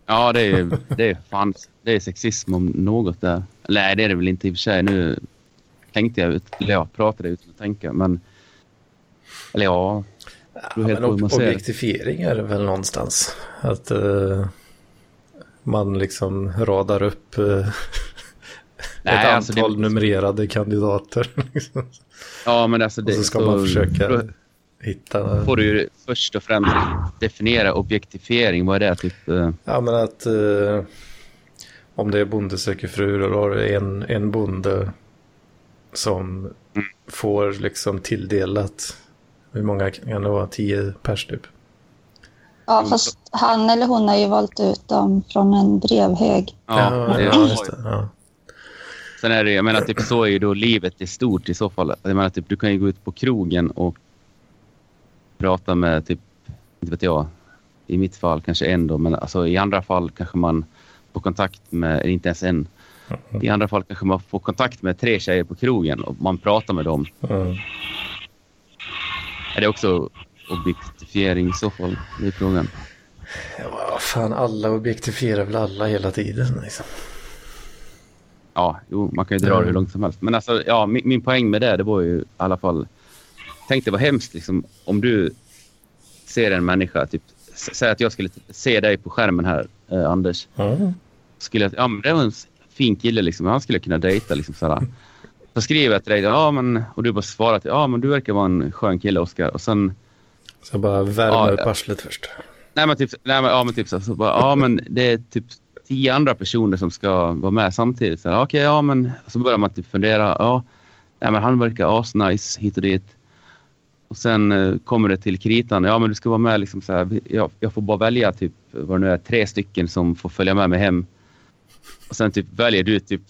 Ja, det är, det är fan, det är sexism om något där. Nej, det är det väl inte i och för sig. Nu tänkte jag ut, eller jag pratade utan att tänka, men eller ja, Ja, men ob- det. objektifiering är det väl någonstans. Att eh, man liksom radar upp eh, Nej, ett alltså det- antal numrerade kandidater. Liksom. ja, men alltså Och det, så ska man försöka hitta... får du ju först och främst definiera objektifiering. Vad är det? Typ, eh, Ja, men att eh, om det är bonde söker fru, då har du en, en bonde som får liksom tilldelat, hur många kan det vara, tio pers typ? Ja, fast han eller hon har ju valt ut dem från en brevhög. ja, det, ja, just det. Ja. Sen är det, jag menar, typ, så är ju då livet i stort i så fall. Jag menar, typ, du kan ju gå ut på krogen och prata med, typ, inte vet jag, i mitt fall kanske en då, men alltså, i andra fall kanske man får kontakt med, inte ens en. I andra fall kanske man får kontakt med tre tjejer på krogen och man pratar med dem. Mm. Är det också objektifiering i så fall? Det är frågan. Ja, fan, alla objektifierar väl alla hela tiden. Liksom. Ja, jo, man kan ju dra det hur långt som helst. Men alltså, ja, min, min poäng med det, det var ju i alla fall... Tänk dig vad hemskt liksom, om du ser en människa, typ, säg att jag skulle se dig på skärmen här, eh, Anders. Mm. Skulle jag, ja, men det var en fin kille, liksom, han skulle kunna dejta. Liksom, sådär. Så skriver jag till dig, ja, men, och du bara svarar till, ja men du verkar vara en skön kille, Oskar. Och sen, Så bara värma Ja, upp arslet först. nej men typ, nej, men, ja, men typ så, så bara, ja men det är typ tio andra personer som ska vara med samtidigt. Så, Okej, ja men, så börjar man typ fundera, ja, nej, men han verkar asnice hit och dit. Och sen eh, kommer det till kritan, ja men du ska vara med liksom så här, jag, jag får bara välja typ, vad det nu är, tre stycken som får följa med mig hem. Och sen typ väljer du typ,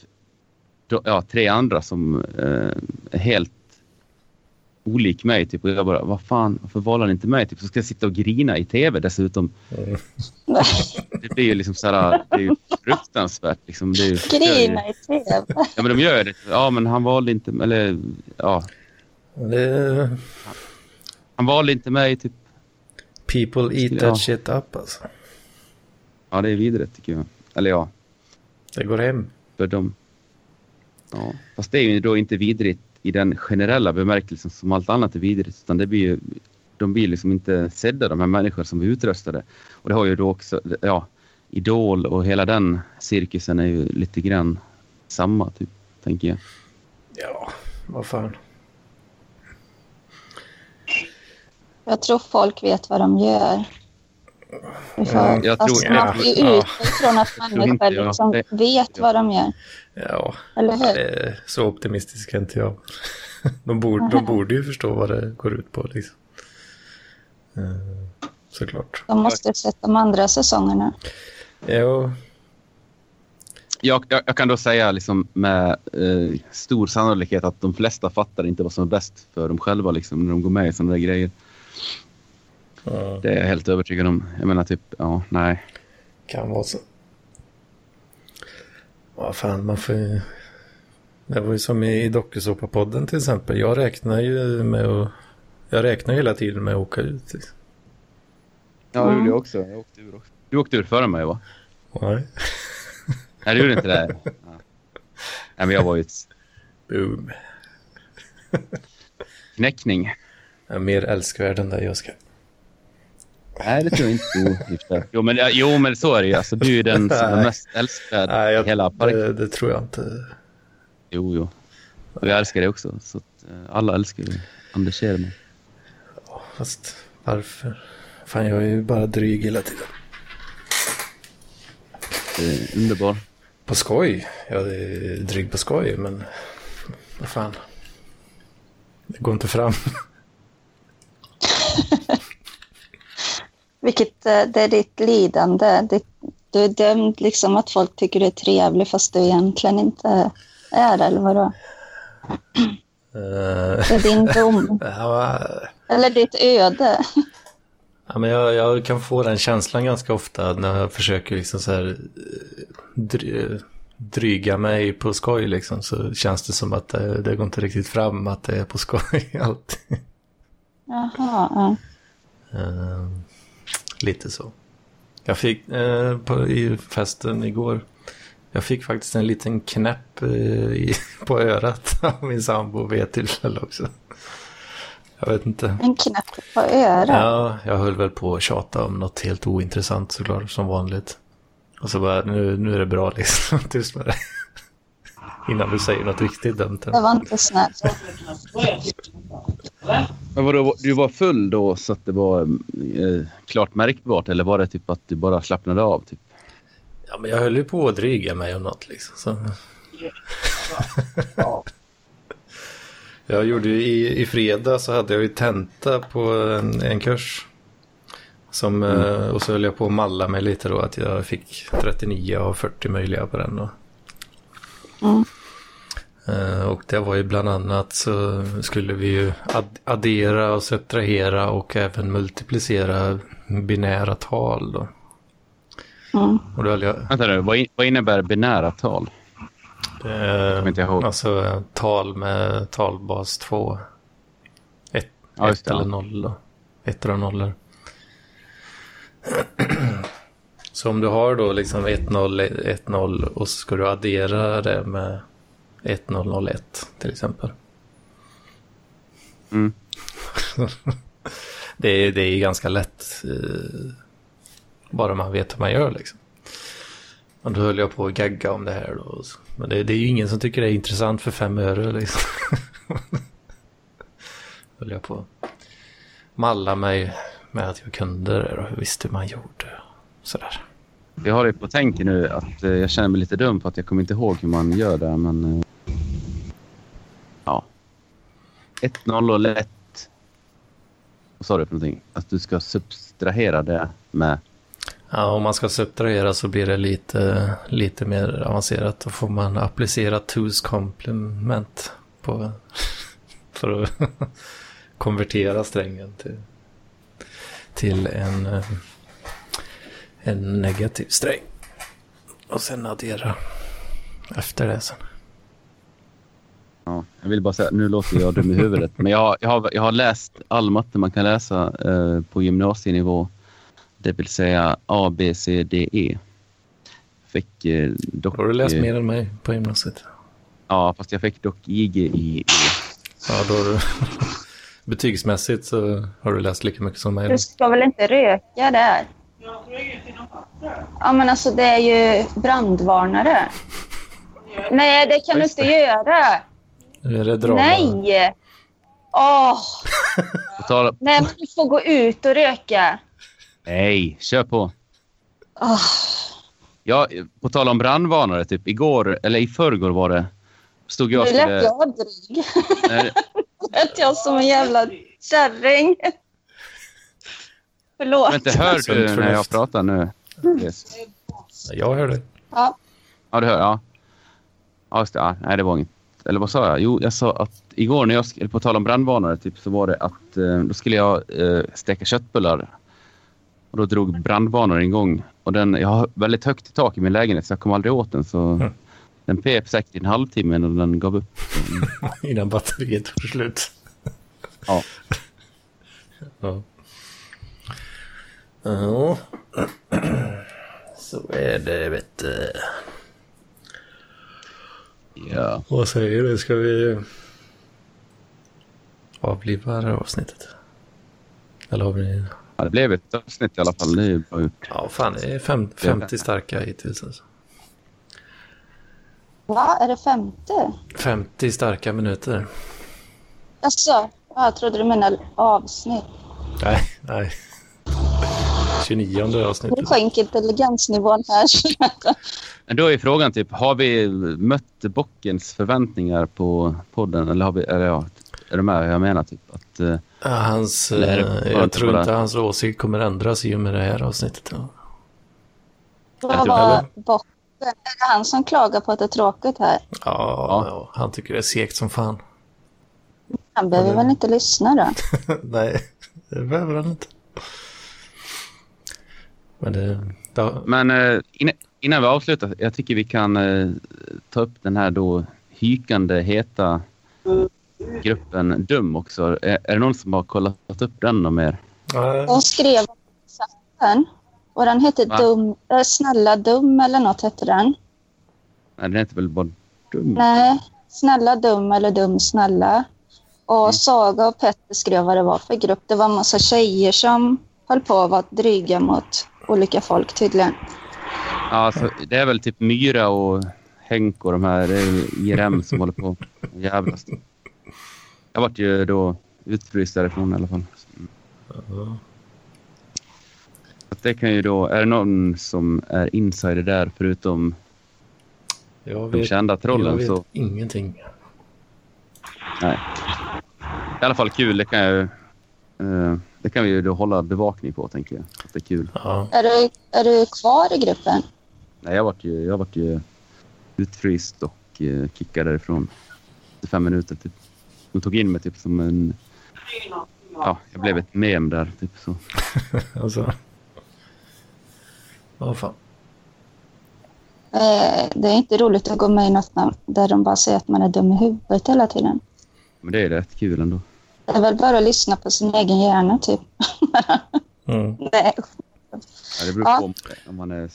ja, tre andra som eh, är helt olik mig. Typ, och jag bara, vad fan, varför valde han inte mig? Typ, så ska jag sitta och grina i tv dessutom. Mm. Det blir ju liksom så här, det är ju fruktansvärt. Liksom, det är ju, Grina i tv. Ja, men de gör det. Ja, men han valde inte, eller ja, Det, han valde inte mig. Typ. people eat Ja. that shit up alltså. Ja, det är vidrigt tycker jag. Eller ja, Det går hem. för dem. Ja, fast det är ju då inte vidrigt i den generella bemärkelsen som allt annat är vidrigt. Utan det blir ju, de blir liksom inte sedda, de här människorna som är utröstade. Och det har ju då också, ja, Idol och hela den cirkusen är ju lite grann samma, typ, tänker jag. Ja, vad fan. Jag tror folk vet vad de gör. Får, Ja, jag alltså, tror- man får ju ja. utgå ifrån att människor liksom Det- vet vad de gör. Ja, Eller hur? så optimistisk är inte jag. De borde, de borde ju förstå vad det går ut på liksom. Eh, Såklart. De måste sett de andra säsongerna. Jo, jag, jag, jag kan då säga liksom med eh, stor sannolikhet att de flesta fattar inte vad som är bäst för dem själva liksom, när de går med i sådana där grejer. Ja, Det är jag helt övertygad om. Jag menar typ, ja, nej. kan vara så. Vad fan, man får ju... Det var ju som i dokusåpapodden till exempel. Jag räknar ju med att... Jag räknar hela tiden med att åka ut. Liksom. Ja, det gjorde jag också. Jag åkte ur också. Du åkte ur före mig, va? Nej. Nej, du gjorde inte det. Ja. Nej, men jag var ju ett Boom. knäckning. Jag är mer älskvärd än dig, Oskar. Nej, det tror jag inte. Jo, i men, jo, men så är det ju. Alltså, du är den som är mest älskad Nej, i jag, hela parken. det, det tror jag inte. Jo, jo. Och jag älskar det också. Så att, eh, alla älskar ju Anders Kjellman. Fast varför? Fan, jag är ju bara dryg hela tiden. Underbar. På skoj. Jag är dryg på skoj, men vad fan. Det går inte fram. Vilket, eh, det är ditt lidande. Du är dömd liksom att folk tycker du är trevlig fast du egentligen inte är det, eller vadå? Eh, Det är din dom. ja, eller ditt öde. Ja, men jag, jag kan få den känslan ganska ofta när jag försöker liksom så här eh, dry, dryga mig på skoj liksom så känns det som att det, det går inte riktigt fram att det är på skoj alltid. Jaha, ja. Eh, lite så. Jag fick eh, på, i festen igår, jag fick faktiskt en liten knäpp eh, i, på örat av min sambo vid ett tillfälle också. Jag vet inte. En knäpp på örat. Ja, jag höll väl på att tjata om något helt ointressant såklart, som vanligt. Och så bara, nu, nu är det bra liksom, tyst med det. Innan du säger något riktigt dumt. Det var inte snällt. Men vadå, du var full då så att det var eh, klart märkbart eller var det typ att du bara slappnade av? Typ? Ja, men jag höll ju på att dryga mig om något liksom. Så. jag gjorde ju i, i fredag så hade jag ju tenta på en, en kurs. Som, eh, Och så höll jag på att malla mig lite då att jag fick 39 av 40 möjliga på den då. Mm. Eh, Och det var ju bland annat så skulle vi ju ad- addera och subtrahera och även multiplicera binära tal då. Mm. Och då jag, Vänta nu, vad, in, vad innebär binära tal? Eh, inte ihåg. Alltså tal med talbas 2. Ett, Ja, eller ja. noll då. Ett eller nollor. Så om du har då liksom 1 0 1 0 och så ska du addera det med 1 0 0 1 till exempel. Mm. det, är, det är ganska lätt. Eh, bara man vet hur man gör liksom. Och då höll jag på att gagga om det här då. Men det, det är ju ingen som tycker det är intressant för fem öre liksom. höll jag på att malla mig med att jag kunde det och visste hur man gjorde. Sådär. Jag har det på tänken nu att eh, jag känner mig lite dum för att jag kommer inte ihåg hur man gör det. Men eh, ja. 1-0 och lätt. Vad sa du för någonting? Att du ska subtrahera det med... Ja, om man ska subtrahera så blir det lite, lite mer avancerat. Då får man applicera twos complement på, för att konvertera strängen till, till en, eh, en negativ sträng. Och sen addera efter det sen. Ja, jag vill bara säga, nu låter jag dum i huvudet. Men jag, har- jag, har, jag har läst all matte man kan läsa eh, på gymnasienivå. Det vill säga A, B, C, D, E. Fick eh, dock... Har du läst eh, mer än mig på gymnasiet? Ja, fast jag fick dock IG i E. Ja, då har du... Betygsmässigt så har du läst lika mycket som mig. Du ska väl inte röka där? Ja, men alltså det är ju brandvarnare. Nej, det kan du inte det. göra. Nu är det drama. Nej! Åh, tal, nej, men du får gå ut och röka. nej, kör på. Åh, Ja, på tal om brandvarnare, typ igår, eller i förrgår var det, stod jag nu lät skulle... jag dryg. Nej, lät jag som en jävla kärring. Förlåt. Vänta, hör Sunt du när jag pratar nu? Yes. Jag hör det. Ja. Ja, du hör. Ja. Ja, just det. Ja, nej, det var inget. Eller vad sa jag? Jo, jag sa att igår när jag, eller på tal om brandvarnare, typ, så var det att eh, då skulle jag eh, steka köttbullar. Och då drog brandvarnaren igång. Och den, jag har väldigt högt i tak i min lägenhet så jag kom aldrig åt den. Så Mm. den pep säkert i en halvtimme innan den gav upp. Innan batteriet tog slut. Ja. Ja. Ja. Så är det, vet du. Ja. Vad säger du? Ska vi avliva det här avsnittet? Eller har vi... ja, det blev ett avsnitt i alla fall. Det är bra gjort. Ja, fan det är fem, 50 starka hittills alltså. Va? Är det femte? 50 starka minuter. Alltså, ja, jag trodde du menade avsnitt. Nej, nej. 29 Du avsnittet. sjönk intelligensnivån här. Men då är frågan typ, har vi mött bockens förväntningar på podden? Eller har vi, eller ja, är du med vad jag menar? Typ, att, eh, Ja, Hans, det eh, jag tror inte hans åsikt kommer ändras i och med det här avsnittet. Vad var bocken? Är det han som klagar på att det är tråkigt här? Ja, ja, han tycker det är segt som fan. Han behöver väl inte lyssna då? Nej, det behöver han inte. Men det... Då, Men eh, innan, innan vi avslutar, jag tycker vi kan eh, ta upp den här då hykande heta gruppen Dum också. Är, är det någon som har kollat upp den och mer? De skrev om chatten. Och den hette Va? dum, äh, Snälla dum eller något hette den. Nej, den heter väl bara Dum? Nej, Snälla dum eller dum snälla. Och Saga och Petter skrev vad det var för grupp. Det var en massa tjejer som höll på att vara dryga mot olika folk tydligen. Ja, alltså, det är väl typ Myra och Henk och de här. Det är IRM som håller på och jävlas. Jag vart ju då utfryst därifrån i alla fall. Så att det kan ju då... Är det någon som är insider där förutom jag de vet, kända jag trollen vet så... ingenting. Nej. I alla fall kul. Det kan jag ju... det kan vi ju då hålla bevakning på, tänker jag. Att det är kul. Ja, Är du, är du kvar i gruppen? Nej, jag vart ju, jag vart ju utfryst och uh, kickad därifrån. Efter fem minuter, typ. De tog in mig typ som en... Ja, jag blev ett mem där, typ så. alltså. Vad fan. Eh, det är inte roligt att gå med i något där de bara säger att man är dum i huvudet hela tiden. Men det är rätt kul ändå. Det är väl bara att lyssna på sin egen hjärna typ. Mm. Nej. Ja, det beror Ja. på om, om man är...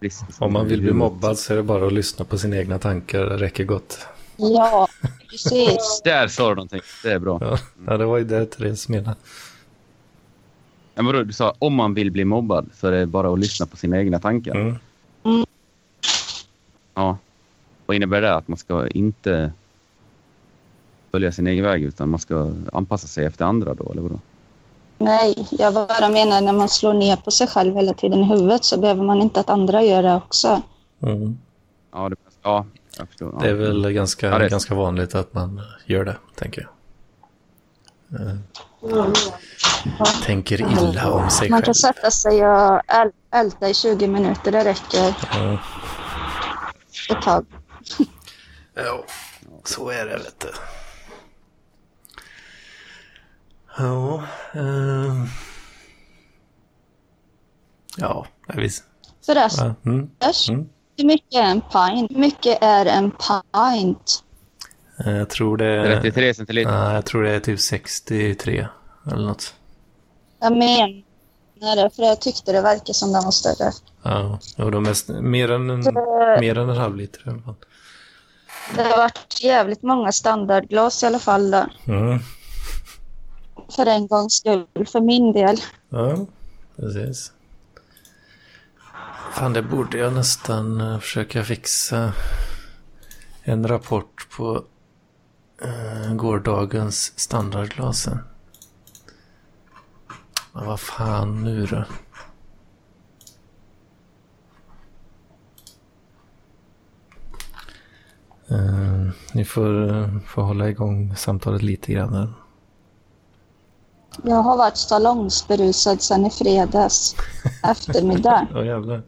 frisk. Om man vill bli mobbad så är det bara att lyssna på sina egna tankar. Det räcker gott. Ja, precis. Där sa du någonting. Det är bra. Ja, ja det var ju det Therese menade. Men vadå, du sa om man vill bli mobbad så är det bara att lyssna på sina egna tankar. Mm. Ja. Vad innebär det? Att man ska inte följa sin egen väg utan man ska anpassa sig efter andra då, eller vadå? Nej, jag bara menar när man slår ner på sig själv hela tiden i huvudet så behöver man inte att andra gör det också. Mm. Ja, det, ja jag förstår. Ja. Det är väl ganska, Ja, är- ganska vanligt att man gör det, tänker jag. Eh, Tänker illa om sig Man själv. kan sätta sig och äl- älta i 20 minuter, det räcker Ja. ett tag. Ja, så är det vet du. Ja, ehm. ja, jag visst. Ja, mm. Mm. hur mycket är en pint? Hur mycket är en pint? Eh, Jag tror det är... 33 centiliter. Nej, jag tror det är typ 63 eller något. Jag menar det, för jag tyckte det verkar som den var större. Ja, och de är mer än en, Det- mer än en halv liter i alla fall. Det har varit jävligt många standardglas i alla fall då. Mm. För en gångs skull, för min del. Ja, precis. Fan, det borde jag nästan eh, försöka fixa en rapport på eh, gårdagens standardglas. Men vad fan nu då? Uh, ni får, uh, får hålla igång samtalet lite grann. här. Jag har varit salongsberusad sedan i fredags eftermiddag. Ja, jävlar.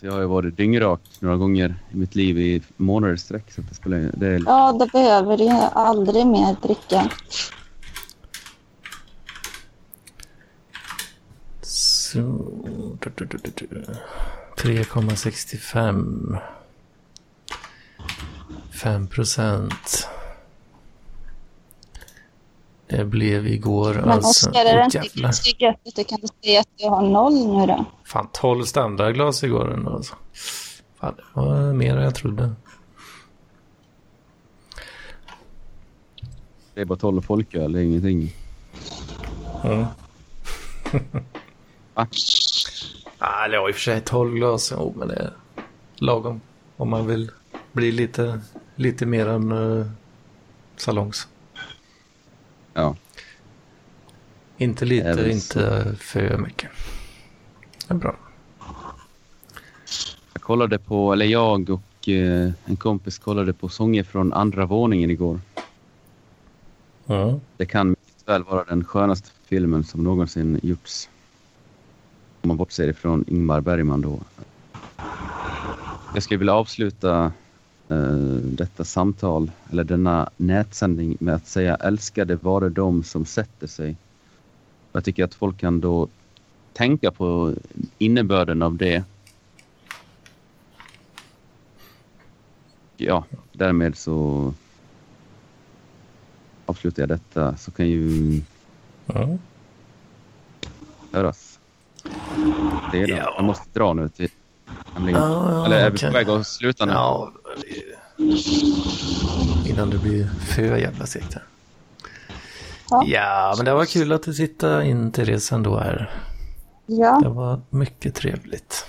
Så jag har ju varit dyngrak några gånger i mitt liv i månader sträck. Så att det, spelar, det är, Ja, då behöver du aldrig mer dricka. Så... 3,65. 5 procent. Det blev igår Men alltså... Oskar, är det inte ganska gött att du kan säga att du har noll nu då? Fan, 12 standardglas igår ändå alltså. Fan, det var mer än jag trodde. det är bara 12 folköl, det är ingenting. Mm. Va? Ah, eller ja, i och för sig 12 glas. Jo, men det är lagom. Om man vill bli lite, lite mer än uh, salongs. Ja. Inte lite, väl inte för mycket. Det är bra. Jag kollade på, eller jag och eh, en kompis kollade på sånger från andra våningen igår. Mm. Det kan mycket väl vara den skönaste filmen som någonsin gjorts. Om man bortser ifrån Ingmar Bergman då. Jag skulle vilja avsluta detta samtal, eller denna nätsändning med att säga älskade vare de som sätter sig. Jag tycker att folk kan då tänka på innebörden av det. Ja, därmed så avslutar jag detta så kan ju Mm. höras. Det är det. Ja. Jag måste dra nu till. Ja, ja, Eller är vi på väg att sluta nu? Ja, det- innan det blir för jävla segt här. Ja. Ja, men det var kul att du tittade in Therese ändå här. Ja, Det var mycket trevligt.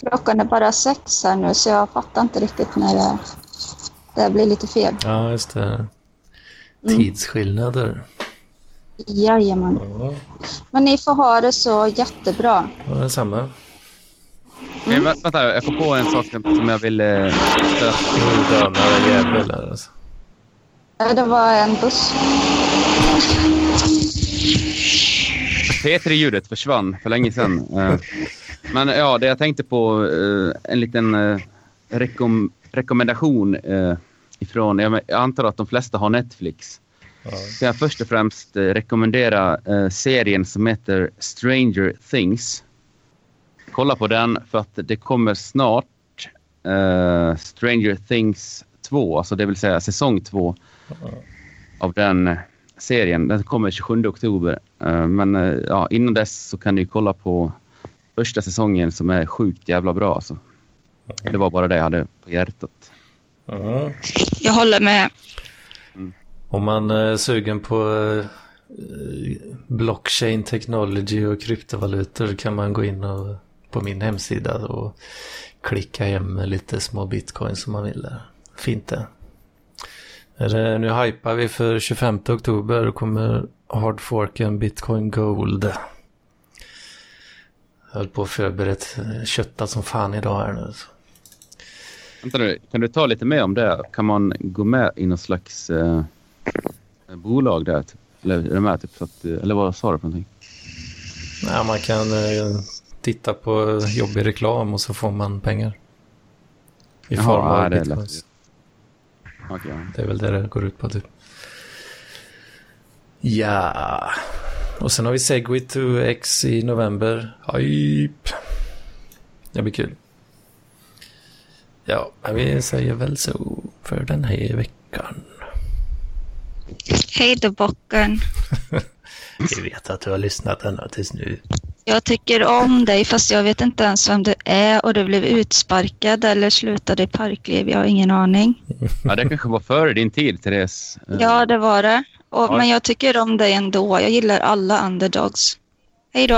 klockan är bara sex här nu så jag fattar inte riktigt när det, det blir lite fel. Ja, just det. Tidsskillnader. Jajamän. Ja, Men ni får ha det så jättebra. var detsamma. Okej, vä- vänta, jag kom på en sak som jag ville stöta. Nu dönar jävel här alltså. Eh, Det var en buss. P3-ljudet försvann för länge sedan. Eh, Men ja, det jag tänkte på, eh, en liten rekom rekommendation ifrån, jag antar att de flesta har Netflix. Ja. Så jag först och främst rekommendera serien som heter Stranger Things. Kolla på den för att det kommer snart eh, Stranger Things 2, alltså det vill säga säsong 2 av den serien. Den kommer 27 oktober. Eh, men eh, ja, innan dess så kan ni kolla på första säsongen som är sjukt jävla bra. Alltså. Det var bara det jag hade på hjärtat. Ja. Jag håller med. Om man är sugen på blockchain technology och kryptovalutor kan man gå in och, på min hemsida och klicka hem lite små bitcoins som man vill. där. Fint det. Nu hypar vi för 25 oktober och kommer hardforken bitcoin gold. Jag höll på att förberett köttat som fan idag här nu. Vänta nu, kan du ta lite mer om det? Kan man gå med i någon slags eh, bolag där? Eller, är det med, typ, så att, eller vad sa du för någonting? Ja, man kan eh, titta på jobbig reklam och så får man pengar. I Jaha, form av det bitcoins. ja. Det är väl det det går ut på typ. Ja. Och sen har vi Segway to X i november. Hype. Det blir kul. Ja, men vi säger väl så för den här veckan. Hej då bocken. Vi vet att du har lyssnat ända tills nu. Jag tycker om dig fast jag vet inte ens vem du är och du blev utsparkad eller slutade i parkliv. Jag har ingen aning. ja, det kanske var före din tid, Therese. Eh, Ja, det var det. Och, Ja. Men jag tycker om dig ändå. Jag gillar alla underdogs. Hej då.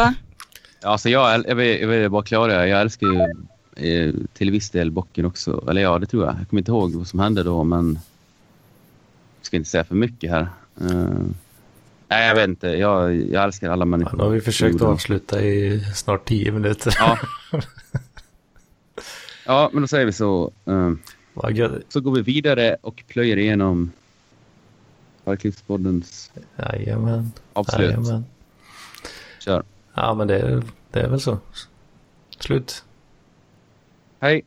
Ja, alltså jag, äl- jag, vill, jag vill bara klara jag älskar ju eh, till viss del bocken också. Eller ja, det tror jag. Jag kommer inte ihåg vad som hände då, men jag ska inte säga för mycket här. Eh, nej, jag vet inte. Jag, jag älskar alla Ja, människor. nu har vi försökt avsluta i snart tio minuter. Ja. ja, men då säger vi så. Eh, gött. så går vi vidare och plöjer igenom Parklivspoddens Jajamän. avslut. Jajamän. Kör. Ja, men det, är- det är väl så. Slut. Hej.